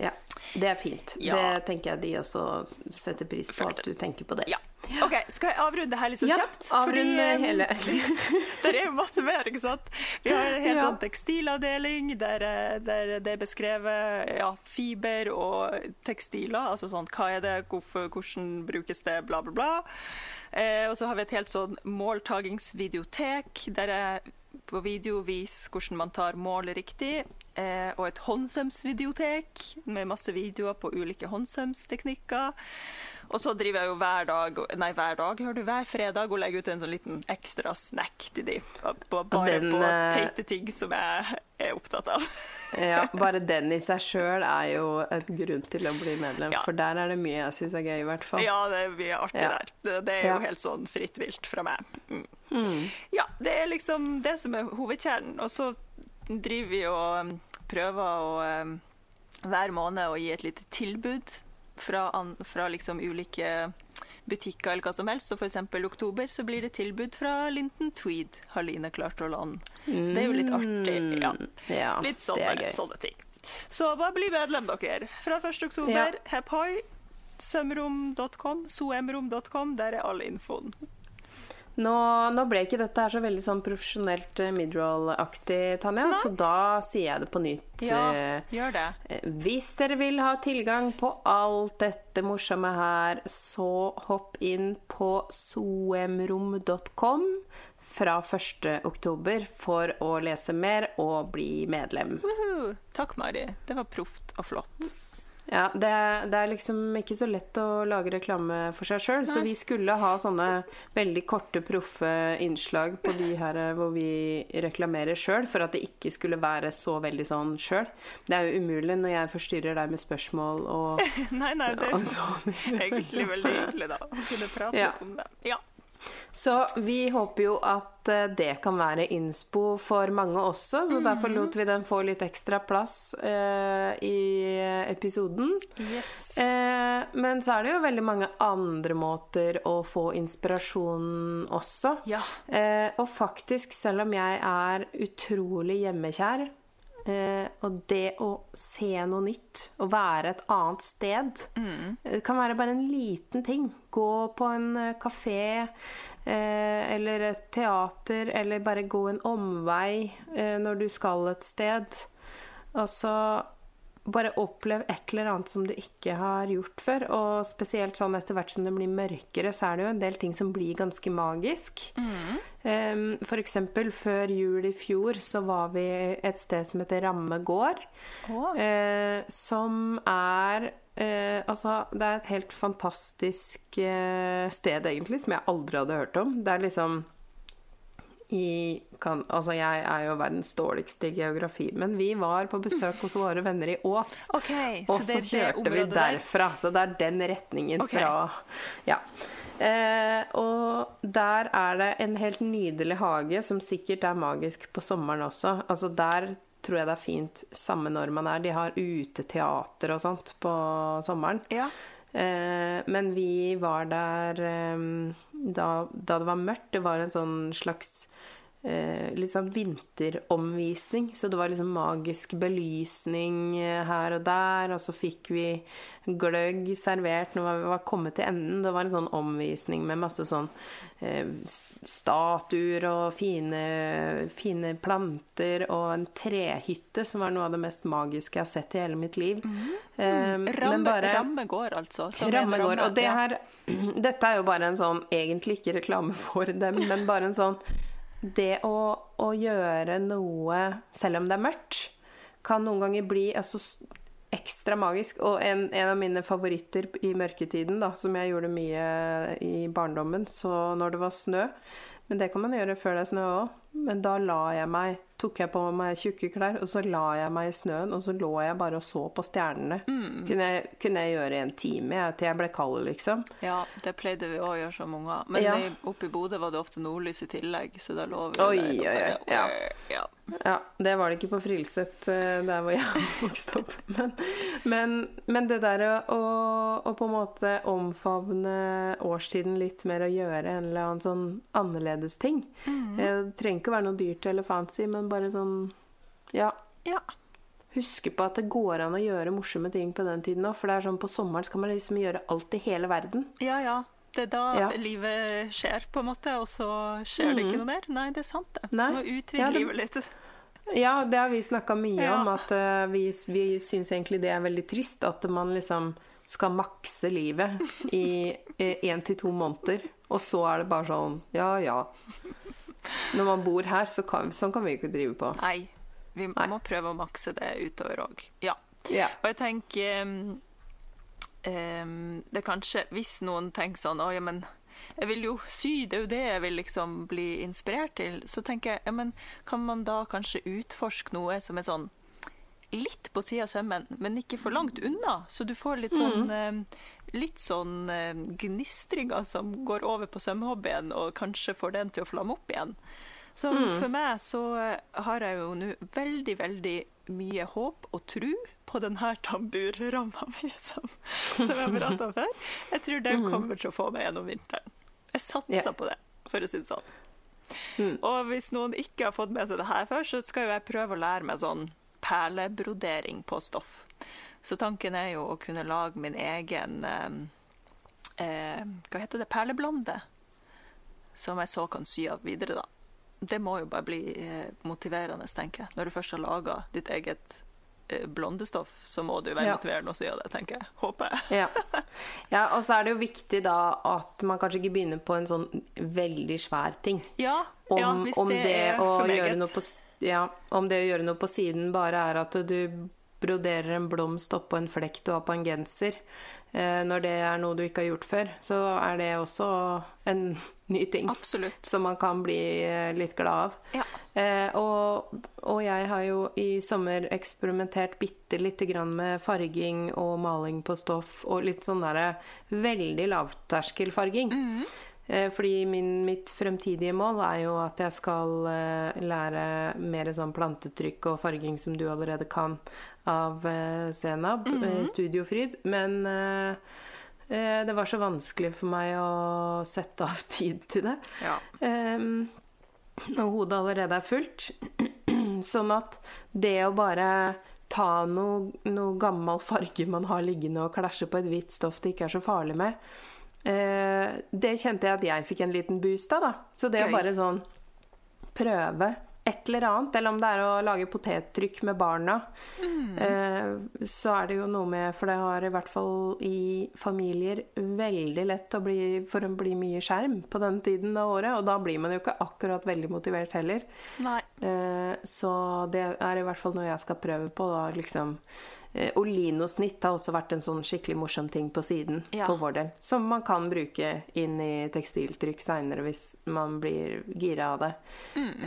Ja. Det er fint. Ja. Det tenker jeg de også setter pris på, at du tenker på det. Ja. OK, skal jeg avrunde her litt så Ja, kjapt? Ja, avrunde hele Det er jo masse mer, ikke sant? Vi har en hel sånn tekstilavdeling der, eh, der det er beskrevet ja, fiber og tekstiler. Altså sånn hva er det, hvorfor, hvordan brukes det, bla, bla, bla. Eh, og så har vi et helt sånn måltagingsvideotek der jeg på video viser hvordan man tar mål riktig. Eh, og et håndsømsvideotek med masse videoer på ulike håndsømsteknikker. Og så driver jeg jo hver dag, nei hver dag, hører du, hver fredag og legger ut en sånn liten ekstra snack til de. Bare den, på eh, teite ting som jeg er opptatt av. Ja, bare den i seg sjøl er jo en grunn til å bli medlem, Ja. for der er det mye jeg syns er gøy, i hvert fall. Ja, det er mye artig Ja. der. Det, det er jo Ja. helt sånn fritt vilt fra meg. Mm. Ja, det er liksom det som er hovedkjernen. Og så driver vi og um, prøver å um, hver måned å gi et lite tilbud fra, an, fra liksom ulike butikker eller hva som helst. Så eksempel i oktober så blir det tilbud fra Linton Tweed, har Line klart å låne. Det er jo litt artig. Ja. Ja, Litt sånne, sånne ting. Så bare bli medlem, dere. Fra 1. oktober, Ja. hepphoi. Sømrom.com, soemrom.com, der er all infoen. Nå, nå ble ikke dette her så veldig sånn profesjonelt eh, midroll-aktig, Tanja, så da sier jeg det på nytt. Ja, Eh, gjør det. eh, Hvis dere vil ha tilgang på alt dette morsomme her, så hopp inn på soemrom.com fra 1. oktober for å lese mer og bli medlem. Woohoo. Takk, Mari. Det var proft og flott. Ja, det, det er liksom ikke så lett å lage reklame for seg sjøl, så vi skulle ha sånne veldig korte, proffe innslag på de her eh, hvor vi reklamerer sjøl, for at det ikke skulle være så veldig sånn sjøl. Det er jo umulig når jeg forstyrrer deg med spørsmål og, Nei, nei, det sånn. er egentlig veldig hyggelig, da. Å kunne prate Ja. litt om det. Ja. Så vi håper jo at eh, det kan være innspo for mange også, så derfor lot vi den få litt ekstra plass eh, i episoden. Yes. Eh, men så er det jo veldig mange andre måter å få inspirasjon også. Ja. Eh, og faktisk, selv om jeg er utrolig hjemmekjær, eh, og det å se noe nytt, å være et annet sted Det kan være bare en liten ting. Gå på en eh, kafé eh, eller et teater, eller bare gå en omvei eh, når du skal et sted. Altså bare opplev et eller annet som du ikke har gjort før. Og spesielt sånn etter hvert som det blir mørkere, så er det jo en del ting som blir ganske magisk. Um, for eksempel før jul i fjor så var vi et sted som heter Ramme gård. Oh. Uh, som er Uh, Altså, det er et helt fantastisk uh, sted, egentlig, som jeg aldri hadde hørt om. Det er liksom i kan, Altså, jeg er jo verdens dårligste i geografi, men vi var på besøk hos våre venner i Ås. Okay, Og så kjørte vi derfra. der. Så det er den retningen okay. fra Ja. Eh, og der er det en helt nydelig hage som sikkert er magisk på sommeren også. Altså der tror jeg det er fint samme når man er. De har uteteater og sånt på sommeren. Ja. Eh, men vi var der eh, da, da det var mørkt. Det var en sånn slags litt sånn vinteromvisning. Så det var liksom magisk belysning eh, her og der, og så fikk vi gløgg servert når vi var kommet til enden. Det var en sånn omvisning med masse sånn eh, statuer og fine, fine planter og en trehytte som var noe av det mest magiske jeg har sett i hele mitt liv. Mm. Eh, men Ramme, bare- ramme går, altså. som Ramme går. Og det her Dette er jo bare en sånn Egentlig ikke reklame for dem, men bare en sånn Det å, å gjøre noe selv om det er mørkt, kan noen ganger bli altså, ekstra magisk. Og en, en av mine favoritter i mørketiden, da, som jeg gjorde mye i barndommen, så når det var snø Men det kan man gjøre før det er snø òg. Men da la jeg meg tok jeg på meg tjukke klær, og så la jeg meg i snøen, og så lå jeg bare og så på stjernene. Kunne, jeg, kunne jeg gjøre i en time jeg, til jeg ble kald, liksom. Ja, det pleide vi òg å gjøre som unger. Men Ja. oppe i Bodø var det ofte nordlys i tillegg, så da lå vi Oi, der oi, oi, ja. ja. Ja, det var det ikke på Frilset, eh, der hvor jeg vokste opp. Men, men, men det der å, å, på en måte omfavne årstiden litt mer og gjøre en eller annen sånn annerledes ting mm. Eh, Det trenger ikke være noe dyrt eller fancy, men bare sånn Ja. ja. Huske på at det går an å gjøre morsomme ting på den tiden òg. For det er sånn på sommeren skal man liksom gjøre alt i hele verden. Ja, ja. Det er da Ja. livet skjer, på en måte, og så skjer det ikke noe mer. Nei, det er sant, det. Nei. Må utvide Ja, det- livet litt. Ja, det har vi snakka mye Ja. om, at uh, vi, vi syns egentlig det er veldig trist at man liksom skal makse livet i én til to måneder, og så er det bare sånn ja ja. Når man bor her, så kan, sånn kan vi ikke drive på. Nei. Vi Nei. må prøve å makse det utover òg. Ja. Ja. Og jeg tenker um, um, Det er kanskje Hvis noen tenker sånn Å, ja, men jeg vil jo sy, det er jo det jeg vil liksom bli inspirert til. Så tenker jeg, ja, men kan man da kanskje utforske noe som er sånn litt på sida av sømmen, men ikke for langt unna? Så du får litt sånn Mm. eh, Litt sånn eh, gnistringer som går over på sømhobbyen, og kanskje får den til å flamme opp igjen. Så Mm. for meg så eh, har jeg jo nå veldig, veldig mye håp og tro på denne tamburramma mi som, som jeg har om før. Jeg tror den kommer til å få meg gjennom vinteren. Jeg satser yeah. På det, for å si det sånn. Mm. Og hvis noen ikke har fått med seg det her før, så skal jo jeg prøve å lære meg sånn perlebrodering på stoff. Så tanken er jo å kunne lage min egen eh, Hva heter det? Perleblonde. Som jeg så kan sy av videre, da. Det må jo bare bli eh, motiverende, tenker jeg. Når du først har laga ditt eget eh, blondestoff, så må det jo være Ja. motiverende å sy av det, tenker jeg. Håper jeg. Ja. ja, og så er det jo viktig da at man kanskje ikke begynner på en sånn veldig svær ting. Ja, om, ja hvis om det, det, er for meget. på, ja, om det å gjøre noe på siden bare er at du broderer en blomst oppå en flekk du har på en genser, eh, når det er noe du ikke har gjort før, så er det også en ny ting Absolutt. som man kan bli eh, litt glad av. Ja. Eh, og, og jeg har jo i sommer eksperimentert bitte lite grann med farging og maling på stoff, og litt sånn derre veldig lavterskelfarging. Mhm. Eh, fordi min, mitt fremtidige mål er jo at jeg skal eh, lære mer sånn plantetrykk og farging som du allerede kan av eh, mm -hmm. Studiofryd. Men eh, det var så vanskelig for meg å sette av tid til det. Ja. Ehm, og hodet allerede er fullt. sånn at det å bare ta noe, noe gammel farge man har liggende og klasje på et hvitt stoff det ikke er så farlig med, eh, det kjente jeg at jeg fikk en liten boost av, da. Så det å bare sånn prøve et eller annet, eller om det er å lage potettrykk med barna, eh, så er det jo noe med For det har i hvert fall i familier veldig lett å bli, for å bli mye skjerm på den tiden av året, og da blir man jo ikke akkurat veldig motivert heller. Eh, så det er i hvert fall noe jeg skal prøve på. Da, liksom. Eh, linosnitt har også vært en sånn skikkelig morsom ting på siden Ja. for vår del. Som man kan bruke inn i tekstiltrykk seinere hvis man blir gira av det.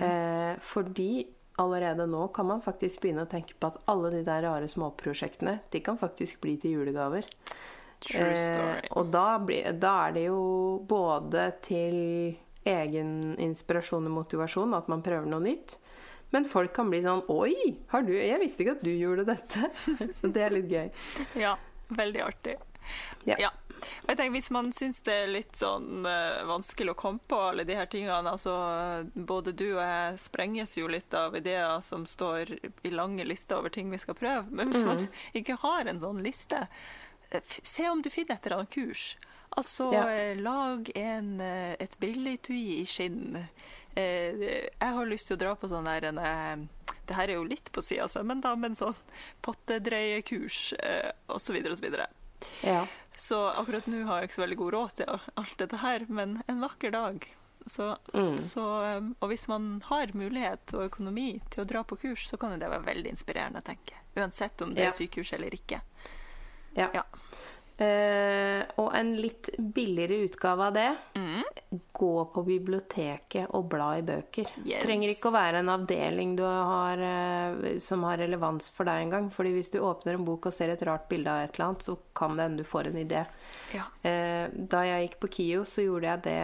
Eh, fordi allerede nå kan man faktisk begynne å tenke på at alle de der rare småprosjektene, de kan faktisk bli til julegaver. True story. Eh, og da, blir, da er det jo både til egen inspirasjon og motivasjon at man prøver noe nytt. Men folk kan bli sånn Oi, har du, jeg visste ikke at du gjorde dette. Det er litt gøy. Ja, veldig artig. Ja. Ja. Og jeg tenker Hvis man syns det er litt sånn uh, vanskelig å komme på alle de her tingene altså Både du og jeg sprenges jo litt av ideer som står i lange lister over ting vi skal prøve. Men hvis mm. man ikke har en sånn liste, eh, se om du finner et eller annet kurs. Altså, ja. uh, lag en, et billigtui i skinn. Jeg har lyst til å dra på sånn der en Det her er jo litt på sida, av men da med en sånn pottedreiekurs eh, osv. osv. Ja. Så akkurat nå har jeg ikke så veldig god råd til alt dette her, men en vakker dag så, mm. så, um, og hvis man har mulighet og økonomi til å dra på kurs, så kan det være veldig inspirerende, tenker jeg. Uansett om det er sykehus eller ikke. Ja. ja. Uh, og en litt billigere utgave av det mm. gå på biblioteket og bla i bøker. Yes. Trenger ikke å være en avdeling har, uh, som har relevans for deg engang. Fordi hvis du åpner en bok og ser et rart bilde av et eller annet, så kan det hende du får en idé. Ja. Uh, da jeg gikk på KIO, så gjorde jeg det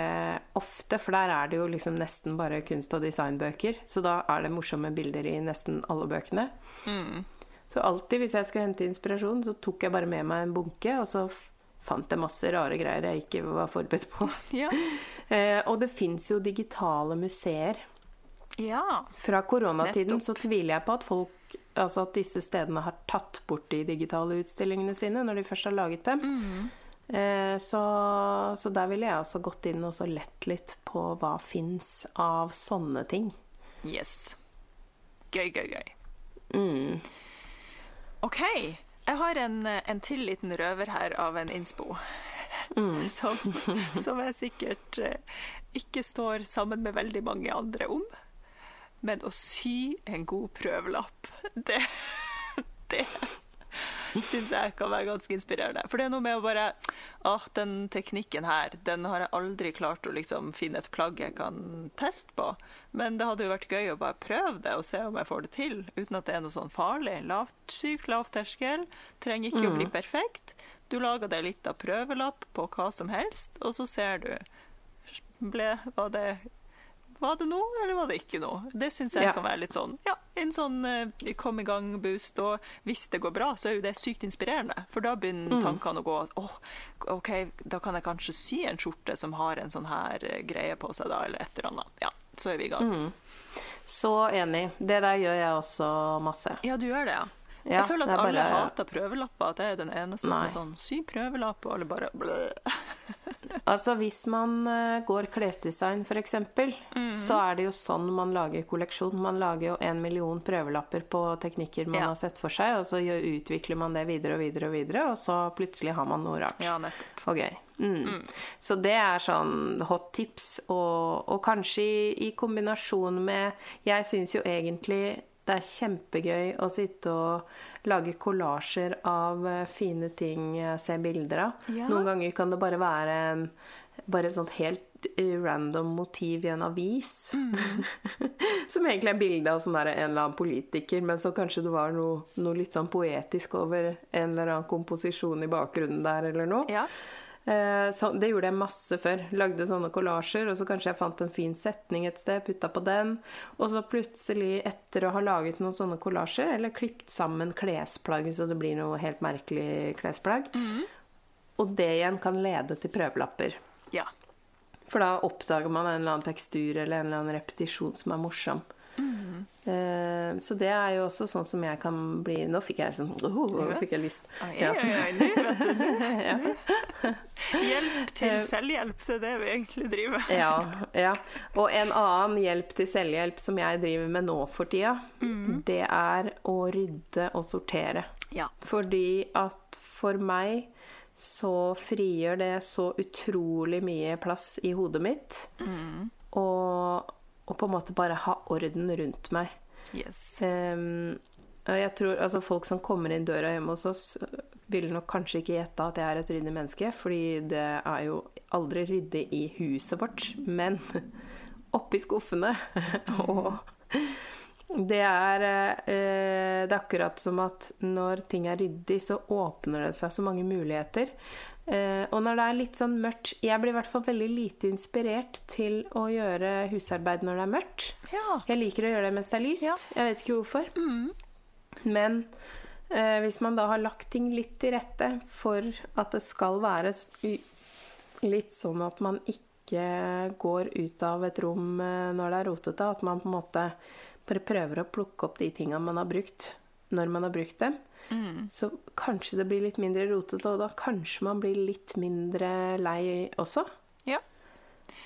ofte, for der er det jo liksom nesten bare kunst- og designbøker. Så da er det morsomme bilder i nesten alle bøkene. Mm. Så alltid hvis jeg skulle hente inspirasjon, så tok jeg bare med meg en bunke, og så fant jeg masse rare greier jeg ikke var forberedt på. Ja. eh, og det fins jo digitale museer. Ja. Fra koronatiden Nettopp. så tviler jeg på at folk Altså at disse stedene har tatt bort de digitale utstillingene sine når de først har laget dem. Mm. Eh, så, så, der ville jeg også gått inn og så lett litt på hva fins av sånne ting. Yes. Gøy, gøy, gøy. Mm. OK. Jeg har en, en til liten røver her av en innspo. Mm. Som, som, jeg sikkert eh, ikke står sammen med veldig mange andre om. Men å sy en god prøvelapp, det, det syns jeg kan være ganske inspirerende. For det er noe med å bare ah, den teknikken her, den har jeg aldri klart å liksom finne et plagg jeg kan teste på. Men det hadde jo vært gøy å bare prøve det og se om jeg får det til, uten at det er noe sånn farlig. Lavt sykt lav terskel. Trenger ikke mm. å bli mm. perfekt. Du lager deg litt av prøvelapp på hva som helst, og så ser du ble, var det var det noe, eller var det ikke noe? Det syns jeg ja. kan være litt sånn ja, en sånn uh, kom i gang-boost. Og hvis det går bra, så er jo det sykt inspirerende. For da begynner mm. tankene å gå at oh, OK, da kan jeg kanskje sy en skjorte som har en sånn her uh, greie på seg, da, eller et eller annet. Ja, så er vi i gang. Mm. Så enig. Det der gjør jeg også masse. Ja, du gjør det, ja. Ja, jeg føler at alle hater prøvelapper. At jeg er den eneste Nei. som er sånn Sy prøvelapp, og alle bare. altså hvis man uh, går klesdesign, f.eks., mm så er det jo sånn man lager kolleksjon. Man lager jo en million prøvelapper på teknikker man ja. har sett for seg, og så utvikler man det videre og videre og videre, og så plutselig har man noe rart. Ja, nettopp. Okay. Mm. Mm. Så det er sånn hot tips, og, og kanskje i, i kombinasjon med Jeg syns jo egentlig det er kjempegøy å sitte og lage kollasjer av eh, fine ting jeg ser bilder av. Ja. Noen ganger kan det bare være en, bare et sånt helt eh, random motiv i en avis. Mm. som egentlig er bilde av sånn der, en eller annen politiker, men så kanskje det var noe, noe, litt sånn poetisk over en eller annen komposisjon i bakgrunnen der, eller noe. Ja. Eh, så det gjorde jeg masse før. Lagde sånne kollasjer, og så kanskje jeg fant en fin setning et sted, putta på den. Og så plutselig, etter å ha laget noen sånne kollasjer, eller klippet sammen klesplagg så det blir noe helt merkelig klesplagg, mm. og det igjen kan lede til prøvelapper. Ja. For da oppdager man en eller annen tekstur eller en eller annen repetisjon som er morsom. Mm. Uh, så det er jo også sånn som jeg kan bli Nå fikk jeg sånn oh, Nå fikk jeg lyst. Ja. ja. Hjelp til eh, selvhjelp, det er det vi egentlig driver med. ja, ja. Og en annen hjelp til selvhjelp som jeg driver med nå for tida, mm. det er å rydde og sortere. Ja. Fordi at for meg så frigjør det så utrolig mye plass i hodet mitt. Mm. Og og på en måte bare ha orden rundt meg. Yes. Um, og jeg tror altså Folk som kommer inn døra hjemme hos oss, vil nok kanskje ikke gjette at jeg er et ryddig menneske, fordi det er jo aldri ryddig i huset vårt. Men oppi skuffene og det er, eh, det er akkurat som at når ting er ryddig, så åpner det seg så mange muligheter. Uh, og når det er litt sånn mørkt Jeg blir i hvert fall veldig lite inspirert til å gjøre husarbeid når det er mørkt. Ja. Jeg liker å gjøre det mens det er lyst. Ja. Jeg vet ikke hvorfor. Mm. Men uh, hvis man da har lagt ting litt til rette for at det skal være litt sånn at man ikke går ut av et rom eh, når det er rotete. At man på en måte bare prøver å plukke opp de tinga man har brukt, når man har brukt dem. Så kanskje det blir litt mindre rotete, og da kanskje man blir litt mindre lei også. Ja.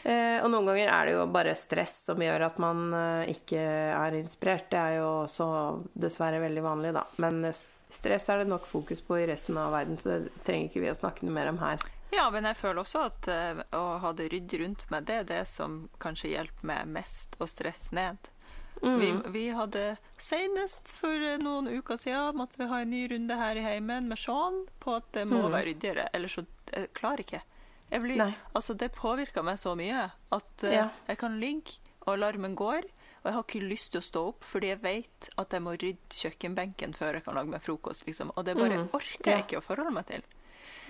Eh, og noen ganger er det jo bare stress som gjør at man eh, ikke er inspirert. Det er jo også dessverre veldig vanlig, da. Men stress er det nok fokus på i resten av verden, så det trenger ikke vi å snakke noe mer om her. Ja, men jeg føler også at eh, å ha det ryddig rundt meg, det er det som kanskje hjelper meg mest å stresse ned. Vi, vi hadde senest for noen uker siden måtte vi ha en ny runde her i heimen med Sean på at det må være ryddigere, ellers så jeg klarer ikke. Jeg ikke. Altså det påvirker meg så mye at eh, Ja. jeg kan ligge, og alarmen går, og jeg har ikke lyst til å stå opp fordi jeg vet at jeg må rydde kjøkkenbenken før jeg kan lage meg frokost, liksom. Og det bare orker jeg Ja. ikke å forholde meg til.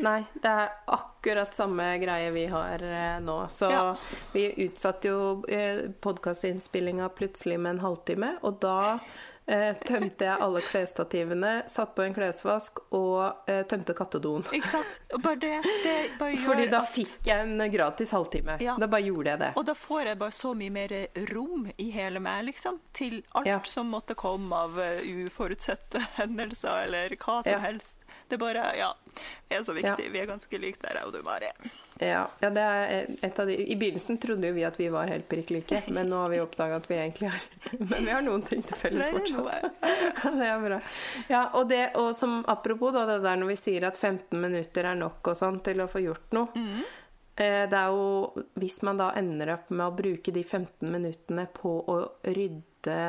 Nei, det er akkurat samme greie vi har eh, nå. Så Ja. vi utsatte jo eh, podkastinnspillinga plutselig med en halvtime, og da tømte jeg alle klesstativene, satt på en klesvask og eh, tømte kattedoen. Ikke sant? Bare det, det bare Fordi da fikk jeg en gratis halvtime. Ja. Da bare gjorde jeg det. Og da får jeg bare så mye mer rom i hele meg, liksom, til alt Ja. som måtte komme av eh, uforutsette hendelser, eller hva som Ja. helst. Det bare, ja, det er så viktig. Vi er ganske like der, jeg og du, Mari. Ja, ja, det er et av de I begynnelsen trodde jo vi at vi var helt prikk like, men nå har vi oppdaga at vi egentlig har Men vi har noen ting til felles fortsatt. det er bra. Ja, og, det, og som apropos da, det der når vi sier at 15 minutter er nok og sånn til å få gjort noe. Mm. Eh, det er jo Hvis man da ender opp med å bruke de 15 minuttene på å rydde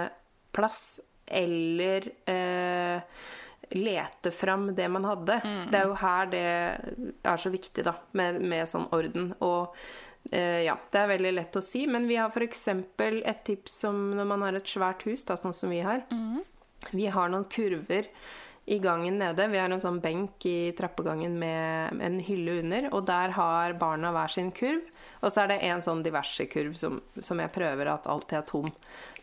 plass, eller eh, lete fram det man hadde Det er jo her det er så viktig, da, med, med sånn orden. Og eh, ja, det er veldig lett å si, men vi har f.eks. et tips som når man har et svært hus, da, sånn som vi har. Vi har noen kurver i gangen nede. Vi har en sånn benk i trappegangen med en hylle under, og der har barna hver sin kurv. Og så er det en sånn diverse kurv som, som jeg prøver at alltid er tom.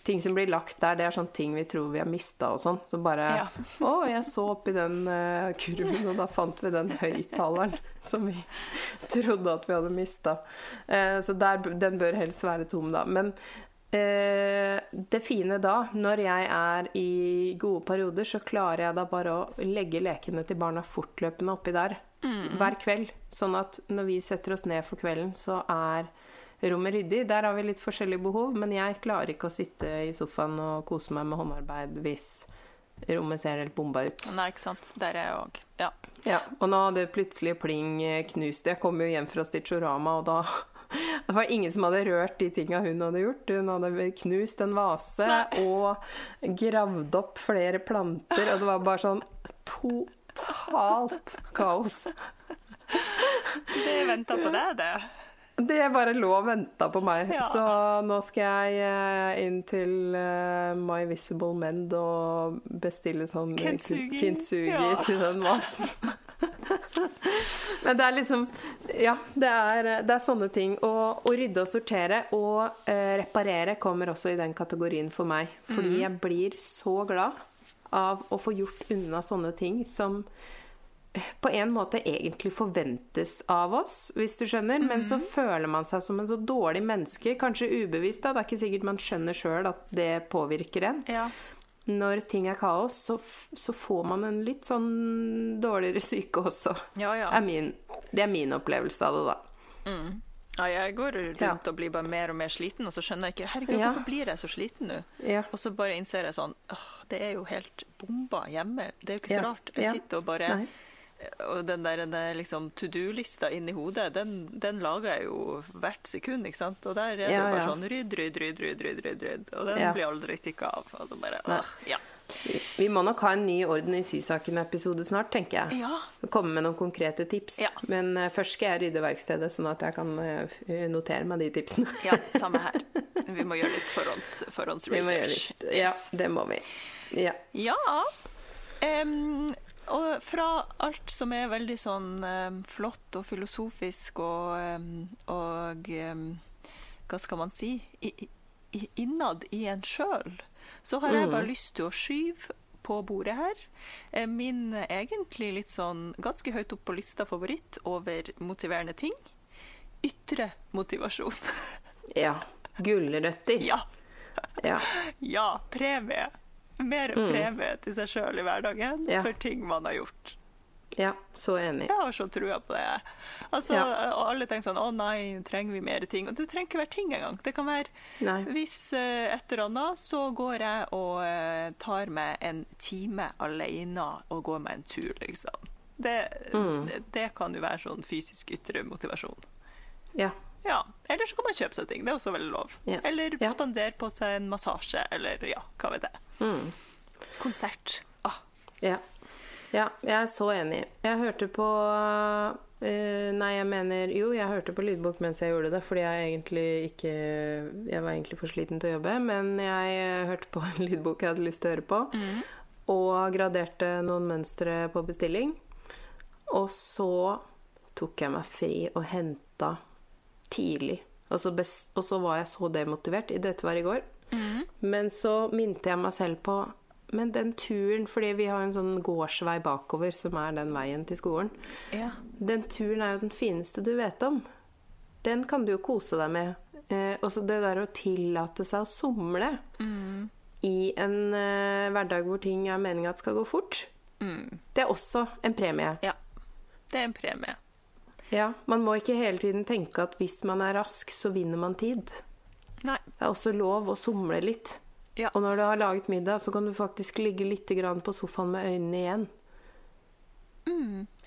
Ting som blir lagt der, det er sånne ting vi tror vi har mista og sånn. Så bare Ja. Å, jeg så oppi den uh, kurven, og da fant vi den høyttaleren som vi trodde at vi hadde mista. så der, den bør helst være tom, da. Men uh, det fine da, når jeg er i gode perioder, så klarer jeg da bare å legge lekene til barna fortløpende oppi der hver kveld. Sånn at når vi setter oss ned for kvelden, så er rommet ryddig. Der har vi litt forskjellige behov, men jeg klarer ikke å sitte i sofaen og kose meg med håndarbeid hvis rommet ser helt bomba ut. Nei, ikke sant. Der er jeg òg. Ja. Ja, og nå hadde plutselig Pling eh, knust Jeg kom jo hjem fra Stitchorama, og da det var ingen som hadde rørt de tinga hun hadde gjort. Hun hadde knust en vase Nei. og gravd opp flere planter, og det var bare sånn totalt kaos. Det venta på deg, det. Det bare lå og venta på meg. Ja. Så nå skal jeg eh, inn til eh, My Visible Mend og bestille sånn eh, Kintsugi. kintsugi Ja. til den vasen. Men det er liksom Ja, det er, det er sånne ting. Og, å rydde og sortere og eh, reparere kommer også i den kategorien for meg. Fordi jeg blir så glad av å få gjort unna sånne ting som på en måte egentlig forventes av oss, hvis du skjønner. Men så føler man seg som en så dårlig menneske, kanskje ubevisst. da, Det er ikke sikkert man skjønner sjøl at det påvirker en. Ja. Når ting er kaos, så, så får man en litt sånn dårligere syke også. Ja, ja. Er min, det er min opplevelse av det, da. ja. Jeg går rundt og blir bare mer og mer sliten, og så skjønner jeg ikke Herregud, hvorfor blir jeg så sliten nå? Ja. Og så bare innser jeg sånn åh, Det er jo helt bomba hjemme. Det er jo ikke så rart. Jeg sitter og bare Nei. Og den der liksom to do-lista inni hodet, den, den lager jeg jo hvert sekund, ikke sant? Og der er det Ja, bare ja. sånn rydd, rydd, rydd, rydd, rydd, rydd, rydd. Og den Ja. blir aldri tikka av. Og det bare, åh, ja. Vi, vi må nok ha en ny Orden i sysaken-episode snart, tenker jeg. Ja. Komme med noen konkrete tips. Men uh, først skal jeg rydde verkstedet, sånn at jeg kan uh, notere meg de tipsene. ja, samme her. Vi må gjøre litt forhånds, Vi må forhåndsresearch. Ja, det må vi. Ja. Ja. em, og fra alt som er veldig sånn em, flott og filosofisk og, em, og em, Hva skal man si? I, i, innad i en sjøl, så har jeg bare lyst til å skyve på bordet her. eh, Min egentlig litt sånn ganske høyt opp på lista favoritt over motiverende ting. ytre motivasjon. Ja. Gulrøtter. ja. Ja. Ja, premie. Mer premie til seg sjøl i hverdagen Mm. Ja. for ting man har gjort. ja. Så enig. Jeg har så trua på det. Altså, Ja. Og alle tenker sånn Å nei, trenger vi mer ting? Og det trenger ikke være ting engang. Det kan være Nei. Hvis uh, et eller annet, så går jeg og uh, tar meg en time alene og går meg en tur, liksom. Det, Mm. det, det kan jo være sånn fysisk ytre motivasjon. Ja. Ja. Eller så kan man kjøpe seg ting. Det er også veldig lov. Ja. Eller Ja. spandere på seg en massasje, eller ja, hva vet jeg. Mm. Konsert. Ah, Ja. ja. Jeg er så enig. Jeg hørte på Uh, Nei, jeg mener Jo, jeg hørte på lydbok mens jeg gjorde det, fordi jeg egentlig ikke Jeg var egentlig for sliten til å jobbe, men jeg eh, hørte på en lydbok jeg hadde lyst til å høre på, og graderte noen mønstre på bestilling. Og så tok jeg meg fri og henta tidlig. Og så, bes og så var jeg så demotivert. Dette var i går. Men så minte jeg meg selv på Men den turen, fordi vi har en sånn gårdsvei bakover som er den veien til skolen. ja. Den turen er jo den fineste du vet om. Den kan du jo kose deg med. Eh, også det der å tillate seg å somle i en eh, hverdag hvor ting er meninga at skal gå fort, det er også en premie. ja. Det er en premie. Ja, Man må ikke hele tiden tenke at hvis man er rask, så vinner man tid. Nei. Det er også lov å somle litt. Ja. Og når du har laget middag, så kan du faktisk ligge litt på sofaen med øynene igjen.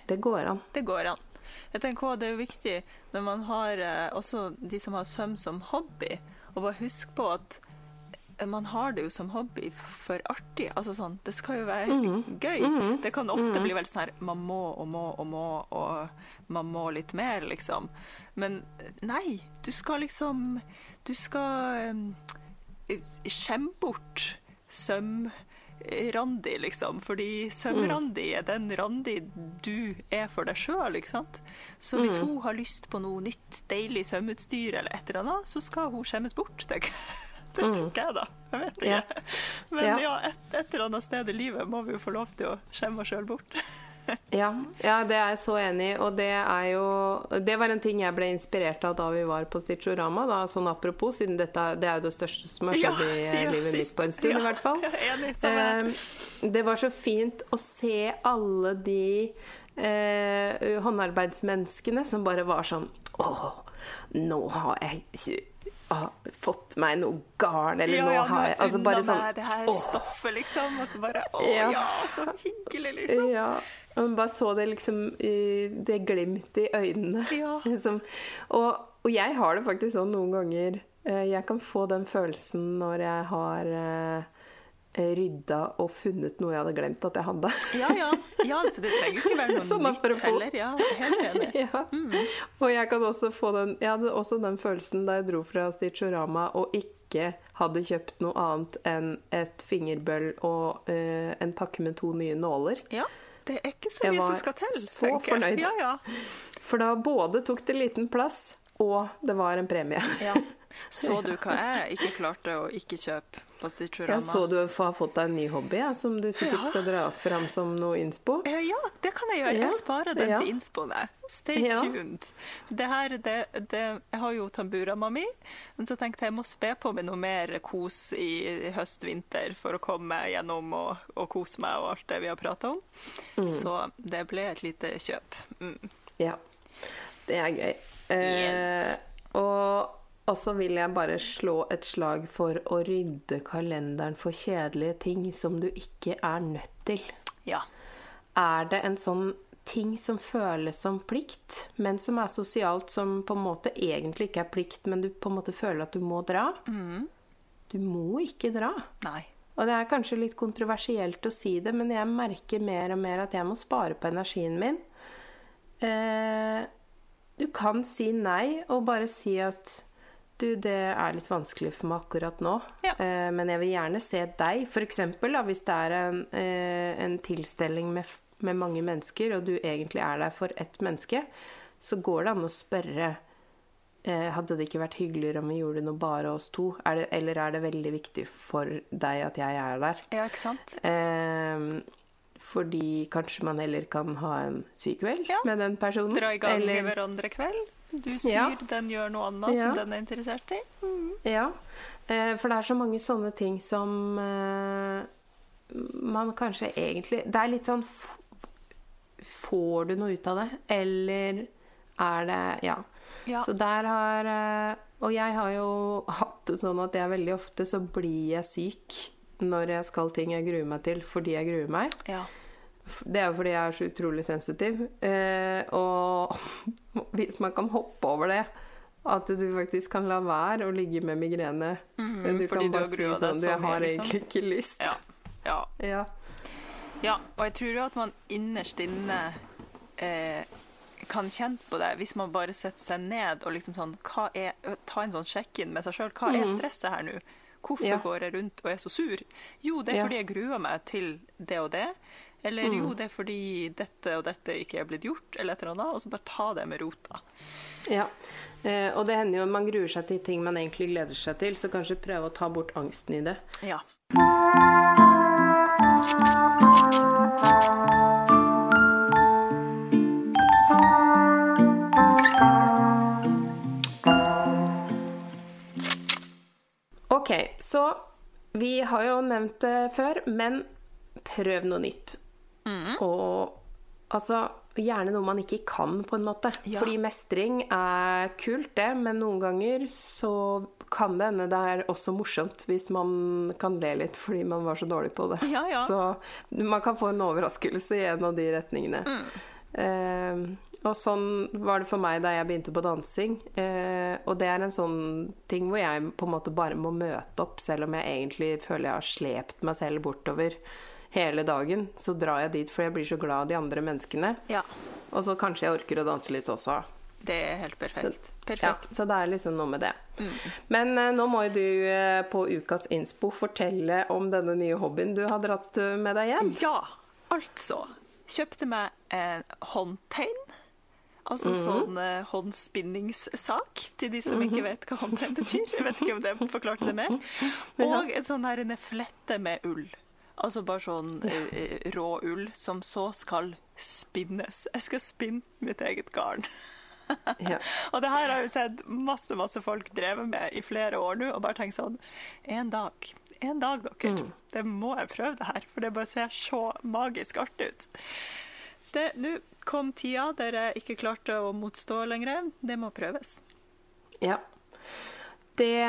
Det går an. Det går an. Jeg tenker også Det er jo viktig når man har eh, også de som har søm som hobby, å bare huske på at man har det jo som hobby for artig. Altså sånn, Det skal jo være gøy. Det kan ofte bli veldig sånn her Man må og må og må, og man må litt mer, liksom. Men nei, du skal liksom Du skal eh, skjemme bort søm-Randi, liksom. Fordi søm-Randi er den Randi du er for deg sjøl, ikke sant. Så hvis hun har lyst på noe nytt, deilig sømutstyr eller et eller annet, så skal hun skjemmes bort. Det, det tenker jeg, da. Jeg vet ikke. Ja. Men Ja. ja, et, et eller annet sted i livet må vi jo få lov til å skjemme oss sjøl bort. Ja, ja, det er jeg så enig i. Og det er jo Det var en ting jeg ble inspirert av da vi var på Stitchorama. Da, sånn apropos, siden dette det er jo det største som har skjedd i livet mitt på en stund, i hvert fall. enig. Eh, det var så fint å se alle de eh, håndarbeidsmenneskene som bare var sånn Å, nå har jeg ah, fått meg noe garn, eller nå har jeg Altså bare sånn det her åh. stoffet, liksom. Og så bare Å Ja. ja, så hyggelig, liksom. Ja. Og man bare så det liksom i- Det glimtet i øynene. Ja. Liksom. Og, og jeg har det faktisk sånn noen ganger eh, Jeg kan få den følelsen når jeg har eh, rydda og funnet noe jeg hadde glemt at jeg hadde. Ja, ja. ja for det trenger ikke være noe Sånn nytt heller. Ja, helt enig. ja. Og jeg kan også få den Jeg hadde også den følelsen da jeg dro fra Stitchorama og ikke hadde kjøpt noe annet enn et fingerbøll og uh, en pakke med to nye nåler. Ja, det er ikke så mye som skal til. så tenker jeg. fornøyd. Ja, ja. For da både tok det liten plass, og det var en premie. ja. Så du hva jeg ikke klarte å ikke kjøpe på Jeg så du har fått deg en ny hobby ja, som du sikkert Ja. skal dra fram som noe innspo. Eh, Ja, det kan jeg gjøre. Jeg sparer den til innspoene. Stay tuned. Det her, det, det, jeg har jo tamburama mi, men så tenkte jeg jeg må spe på med noe mer kos i høst-vinter for å komme gjennom og, og kose meg og alt det vi har prata om. Mm. Så det ble et lite kjøp. Mm. Ja. Det er gøy. Eh, og og så vil jeg bare slå et slag for å rydde kalenderen for kjedelige ting som du ikke er nødt til. Ja. Er det en sånn ting som føles som plikt, men som er sosialt, som på en måte egentlig ikke er plikt, men du på en måte føler at du må dra? Du må ikke dra. Nei. Og det er kanskje litt kontroversielt å si det, men jeg merker mer og mer at jeg må spare på energien min. Eh, du kan si nei og bare si at du, det er litt vanskelig for meg akkurat nå, Ja. eh, men jeg vil gjerne se deg. For eksempel da, hvis det er en, eh, en tilstelning med, med mange mennesker, og du egentlig er der for ett menneske, så går det an å spørre eh, Hadde det ikke vært hyggeligere om vi gjorde noe bare oss to? Er det, eller er det veldig viktig for deg at jeg er der? Ja, ikke sant? Eh, fordi kanskje man heller kan ha en syk kveld Ja. med den personen. Dra i gang eller, hverandre kveld. Du syr, Ja. den gjør noe annet Ja. som den er interessert i. Mm. Ja, eh, for det er så mange sånne ting som eh, man kanskje egentlig Det er litt sånn Får du noe ut av det, eller er det Ja. Ja. Så der har eh, Og jeg har jo hatt det sånn at jeg veldig ofte så blir jeg syk når jeg skal ting jeg gruer meg til, fordi jeg gruer meg. ja. Det er jo fordi jeg er så utrolig sensitiv. Eh, og hvis man kan hoppe over det, at du faktisk kan la være å ligge med migrene mm, Du kan bare du si sånn Du, jeg har liksom. egentlig ikke lyst. Ja. ja. Ja. Ja, og jeg tror jo at man innerst inne eh, kan kjenne på det hvis man bare setter seg ned og liksom sånn er, Ta en sånn sjekk-in med seg sjøl. Hva er stresset her nå? Hvorfor Mhm. Ja. går jeg rundt og er så sur? Jo, det er fordi jeg gruer meg til det og det. Eller mm. jo, det er fordi dette og dette ikke er blitt gjort, eller et eller annet. Og så bare ta det med rota. ja. Eh, og det hender jo man gruer seg til ting man egentlig gleder seg til, så kanskje prøve å ta bort angsten i det. Ja. Ok, så vi har jo nevnt det før, men prøv noe nytt. Mhm. Og altså gjerne noe man ikke kan, på en måte. Ja. Fordi mestring er kult, det, men noen ganger så kan det hende det er også morsomt hvis man kan le litt fordi man var så dårlig på det. Ja, ja. Så man kan få en overraskelse i en av de retningene. Mm. Eh, og sånn var det for meg da jeg begynte på dansing. Eh, og det er en sånn ting hvor jeg på en måte bare må møte opp, selv om jeg egentlig føler jeg har slept meg selv bortover hele dagen. Så drar jeg dit, for jeg blir så glad av de andre menneskene. ja. Og så kanskje jeg orker å danse litt også. Det er helt perfekt. Ja, så det er liksom noe med det. Mm. Men eh, nå må jo du eh, på ukas innspo fortelle om denne nye hobbyen du har dratt eh, med deg hjem. Ja, altså. Kjøpte meg en håndtegn. Altså Mhm. sånn eh, håndspinningssak, til de som ikke vet hva håndtegn betyr. Jeg vet ikke om det forklarte det mer. Og en sånn her flette med ull. Altså bare sånn eh, eh, rå ull som så skal spinnes. Jeg skal spinne mitt eget garn. Ja. Og det her har jeg jo sett masse masse folk drevet med i flere år nå, og bare tenkt sånn En dag, en dag, dere. Det må jeg prøve det her, for det bare ser så magisk artig ut. Nå kom tida der jeg ikke klarte å motstå lenger. Det må prøves. Ja. Det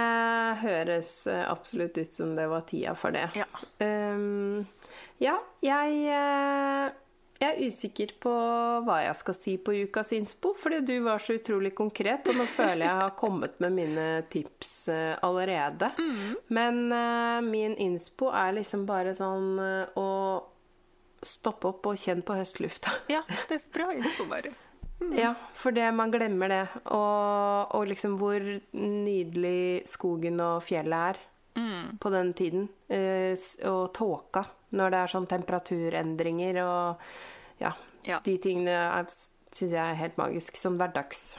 høres eh, absolutt ut som det var tida for det. Ja. um, ja, jeg, eh, jeg er usikker på hva jeg skal si på ukas innspo, fordi du var så utrolig konkret, og nå føler jeg har kommet med mine tips eh, allerede. Men uh, min innspo er liksom bare sånn uh, å stoppe opp og kjenne på høstlufta. Ja, det er bra innspo, bare. Ja, for det, man glemmer det. Og, og liksom hvor nydelig skogen og fjellet er på den tiden. Eh, og tåka, når det er sånn temperaturendringer og ja, Ja. de tingene syns jeg er helt magisk. Sånn hverdags...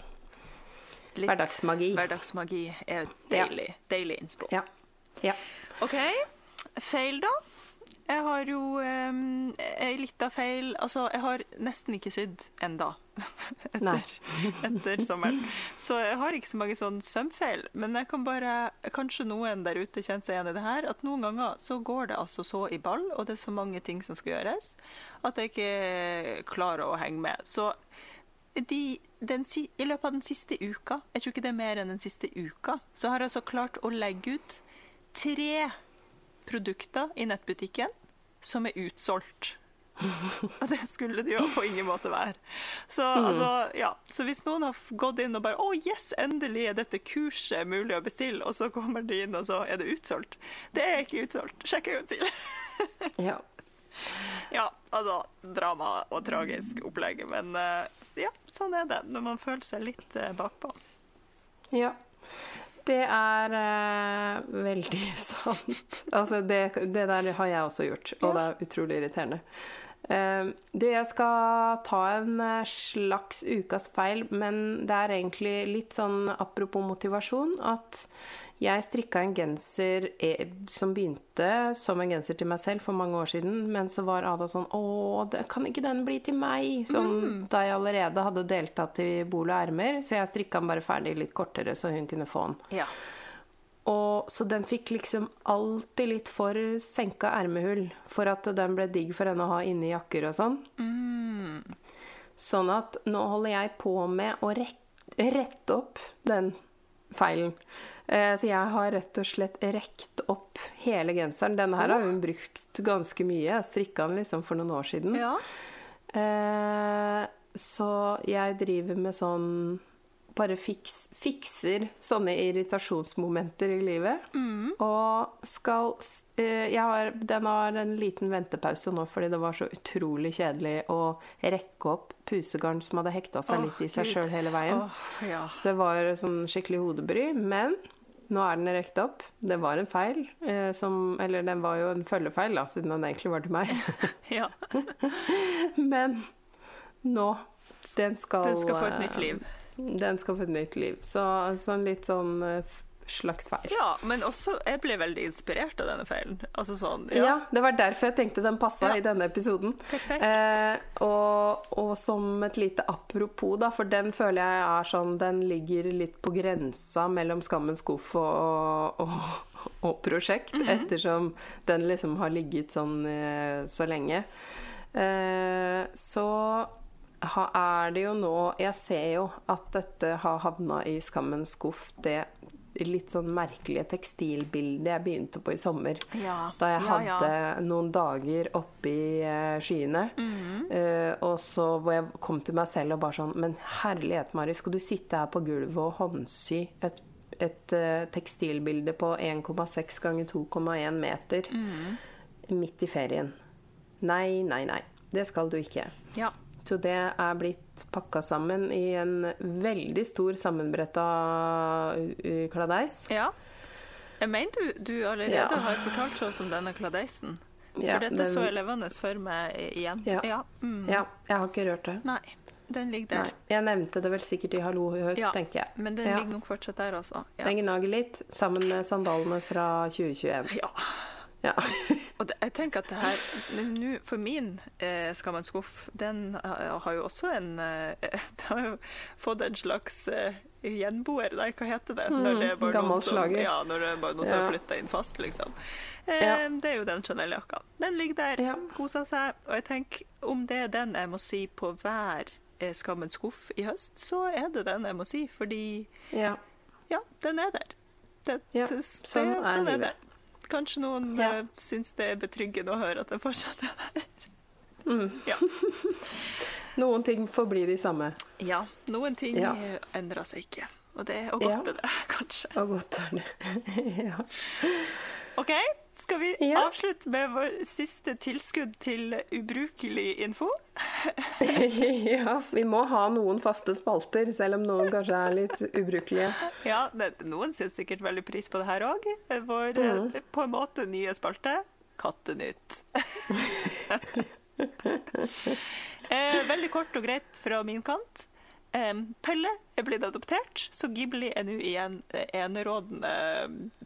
Litt Hverdagsmagi. Hverdagsmagi er deilig. Deilig innspråk. Ja. ja. OK. Feil, da? Jeg har jo um, ei lita feil Altså, jeg har nesten ikke sydd enda. Etter, etter sommeren. Så jeg har ikke så mange sånn sømfeil. Men jeg kan bare Kanskje noen der ute kjenner seg igjen i det her. At noen ganger så går det altså så i ball, og det er så mange ting som skal gjøres, at jeg ikke klarer å henge med. Så de, den, I løpet av den siste uka, jeg tror ikke det er mer enn den siste uka, så har jeg altså klart å legge ut tre produkter i nettbutikken som er utsolgt. Og det skulle det jo på ingen måte være. Så, altså, ja. så hvis noen har gått inn og bare 'Å, yes, endelig er dette kurset mulig å bestille', og så kommer de inn, og så er det utsolgt. Det er ikke utsolgt. Sjekk en gang til. ja. Ja, altså drama og tragisk opplegg. Men eh, ja, sånn er det når man føler seg litt eh, bakpå. Ja. Det er eh, veldig sant. Altså, det, det der har jeg også gjort, og det er utrolig irriterende. Eh, det jeg skal ta en eh, slags ukas feil, men det er egentlig litt sånn apropos motivasjon, at jeg strikka en genser eh, som begynte som en genser til meg selv for mange år siden, men så var Ada sånn Å, det, kan ikke den bli til meg? Sånn da jeg allerede hadde deltatt i bol og ermer, så jeg strikka den bare ferdig litt kortere, så hun kunne få den. Ja. Og, så den fikk liksom alltid litt for senka ermehull for at den ble digg for henne å ha inni jakker og sånn. Sånn at nå holder jeg på med å rette, rette opp den feilen. Eh, så jeg har rett og slett rekt opp hele genseren. Denne her har hun brukt ganske mye. Jeg strikka den liksom for noen år siden. ja. Eh, så jeg driver med sånn Bare fiks, fikser sånne irritasjonsmomenter i livet. Og skal eh, har, Den har en liten ventepause nå fordi det var så utrolig kjedelig å rekke opp pusegarn som hadde hekta seg litt i seg sjøl hele veien. Oh, ja. Så det var sånn skikkelig hodebry. Men nå er den rekt opp. Det var en feil. Eh, som, eller den var jo en følgefeil, da, siden den egentlig var til meg. ja. Men nå Den skal Den skal få et eh, nytt liv. Den skal få et nytt liv. Så sånn litt sånn eh, slags feil. Ja, men også Jeg ble veldig inspirert av denne feilen. Altså sånn Ja. det var derfor jeg tenkte den passa Ja. i denne episoden. Eh, og, og som et lite apropos, da, for den føler jeg er sånn Den ligger litt på grensa mellom Skammens skuff og, og, og prosjekt, Mhm. ettersom den liksom har ligget sånn eh, så lenge. Eh, så er det jo nå Jeg ser jo at dette har havna i Skammens skuff, det litt sånn merkelige tekstilbildet jeg begynte på i sommer. Ja. Da jeg Ja, ja. hadde noen dager oppe i eh, skyene. Mhm. eh, og så hvor jeg kom til meg selv og bare sånn Men herlighet, Mari, skal du sitte her på gulvet og håndsy et, et eh, tekstilbilde på 1,6 ganger 2,1 meter Mhm. midt i ferien? Nei, nei, nei. Det skal du ikke. ja. Så det er blitt pakka sammen i en veldig stor sammenbretta kladeis. ja. Jeg mener du, du allerede Ja. har fortalt oss om denne kladeisen. Ja, For dette den- så jeg levende for meg igjen. Ja. Ja. Mm. Ja, jeg har ikke rørt det. Nei, den ligger der. Nei, jeg nevnte det vel sikkert i Hallo i høst, Ja, tenker jeg. Men den Ja. ligger nok fortsatt der, altså. Ja. Den gnager litt, sammen med sandalene fra 2021. ja. Ja. Og det, jeg tenker at det her nu, For min eh, Skammens skuff, den har, har jo også en eh, Det har jo fått en slags eh, gjenboer, nei, hva heter det? Når det er bare gammel noen som, ja, når det er bare noen Ja. som flytter inn fast, liksom. Eh, Ja. Det er jo den Chanel-jakka. Den ligger der, Ja. koser seg. Og jeg tenker, om det er den jeg må si på hver eh, Skammens skuff i høst, så er det den jeg må si, fordi ja. ja, den er der. Det, det, sånn det, er sånn er det. Kanskje noen Ja. eh, syns det er betryggende å høre at det fortsatt er der. Mm. Ja. Noen ting forblir de samme. ja. Noen ting Ja. endrer seg ikke. Og det er og godt Ja. er det, kanskje. Og godt er det. ja. OK, skal vi Ja. avslutte med vår siste tilskudd til ubrukelig info? ja. Vi må ha noen faste spalter, selv om noen kanskje er litt ubrukelige. Ja, det, noen setter sikkert veldig pris på det her òg. Vår Mm. på en måte nye spalte Kattenytt. eh, veldig kort og greit fra min kant. Pelle er blitt adoptert, så Ghibli er nå igjen enerådende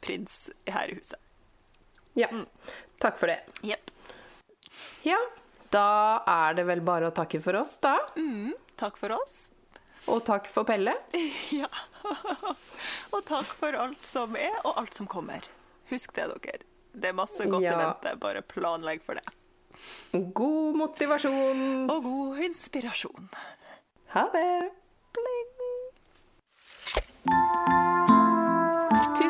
prins her i huset. Ja. Takk for det. Yep. Ja, da er det vel bare å takke for oss, da. Mm, takk for oss. Og takk for Pelle. Ja. og takk for alt som er, og alt som kommer. Husk det, dere. Det er masse godt Ja. i vente. Bare planlegg for det. God motivasjon. Og god inspirasjon. Ha det.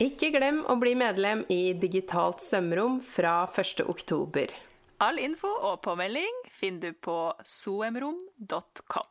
Ikke glem å bli medlem i Digitalt sømrom fra 1. oktober. All info og påmelding finner du på soemrom.com.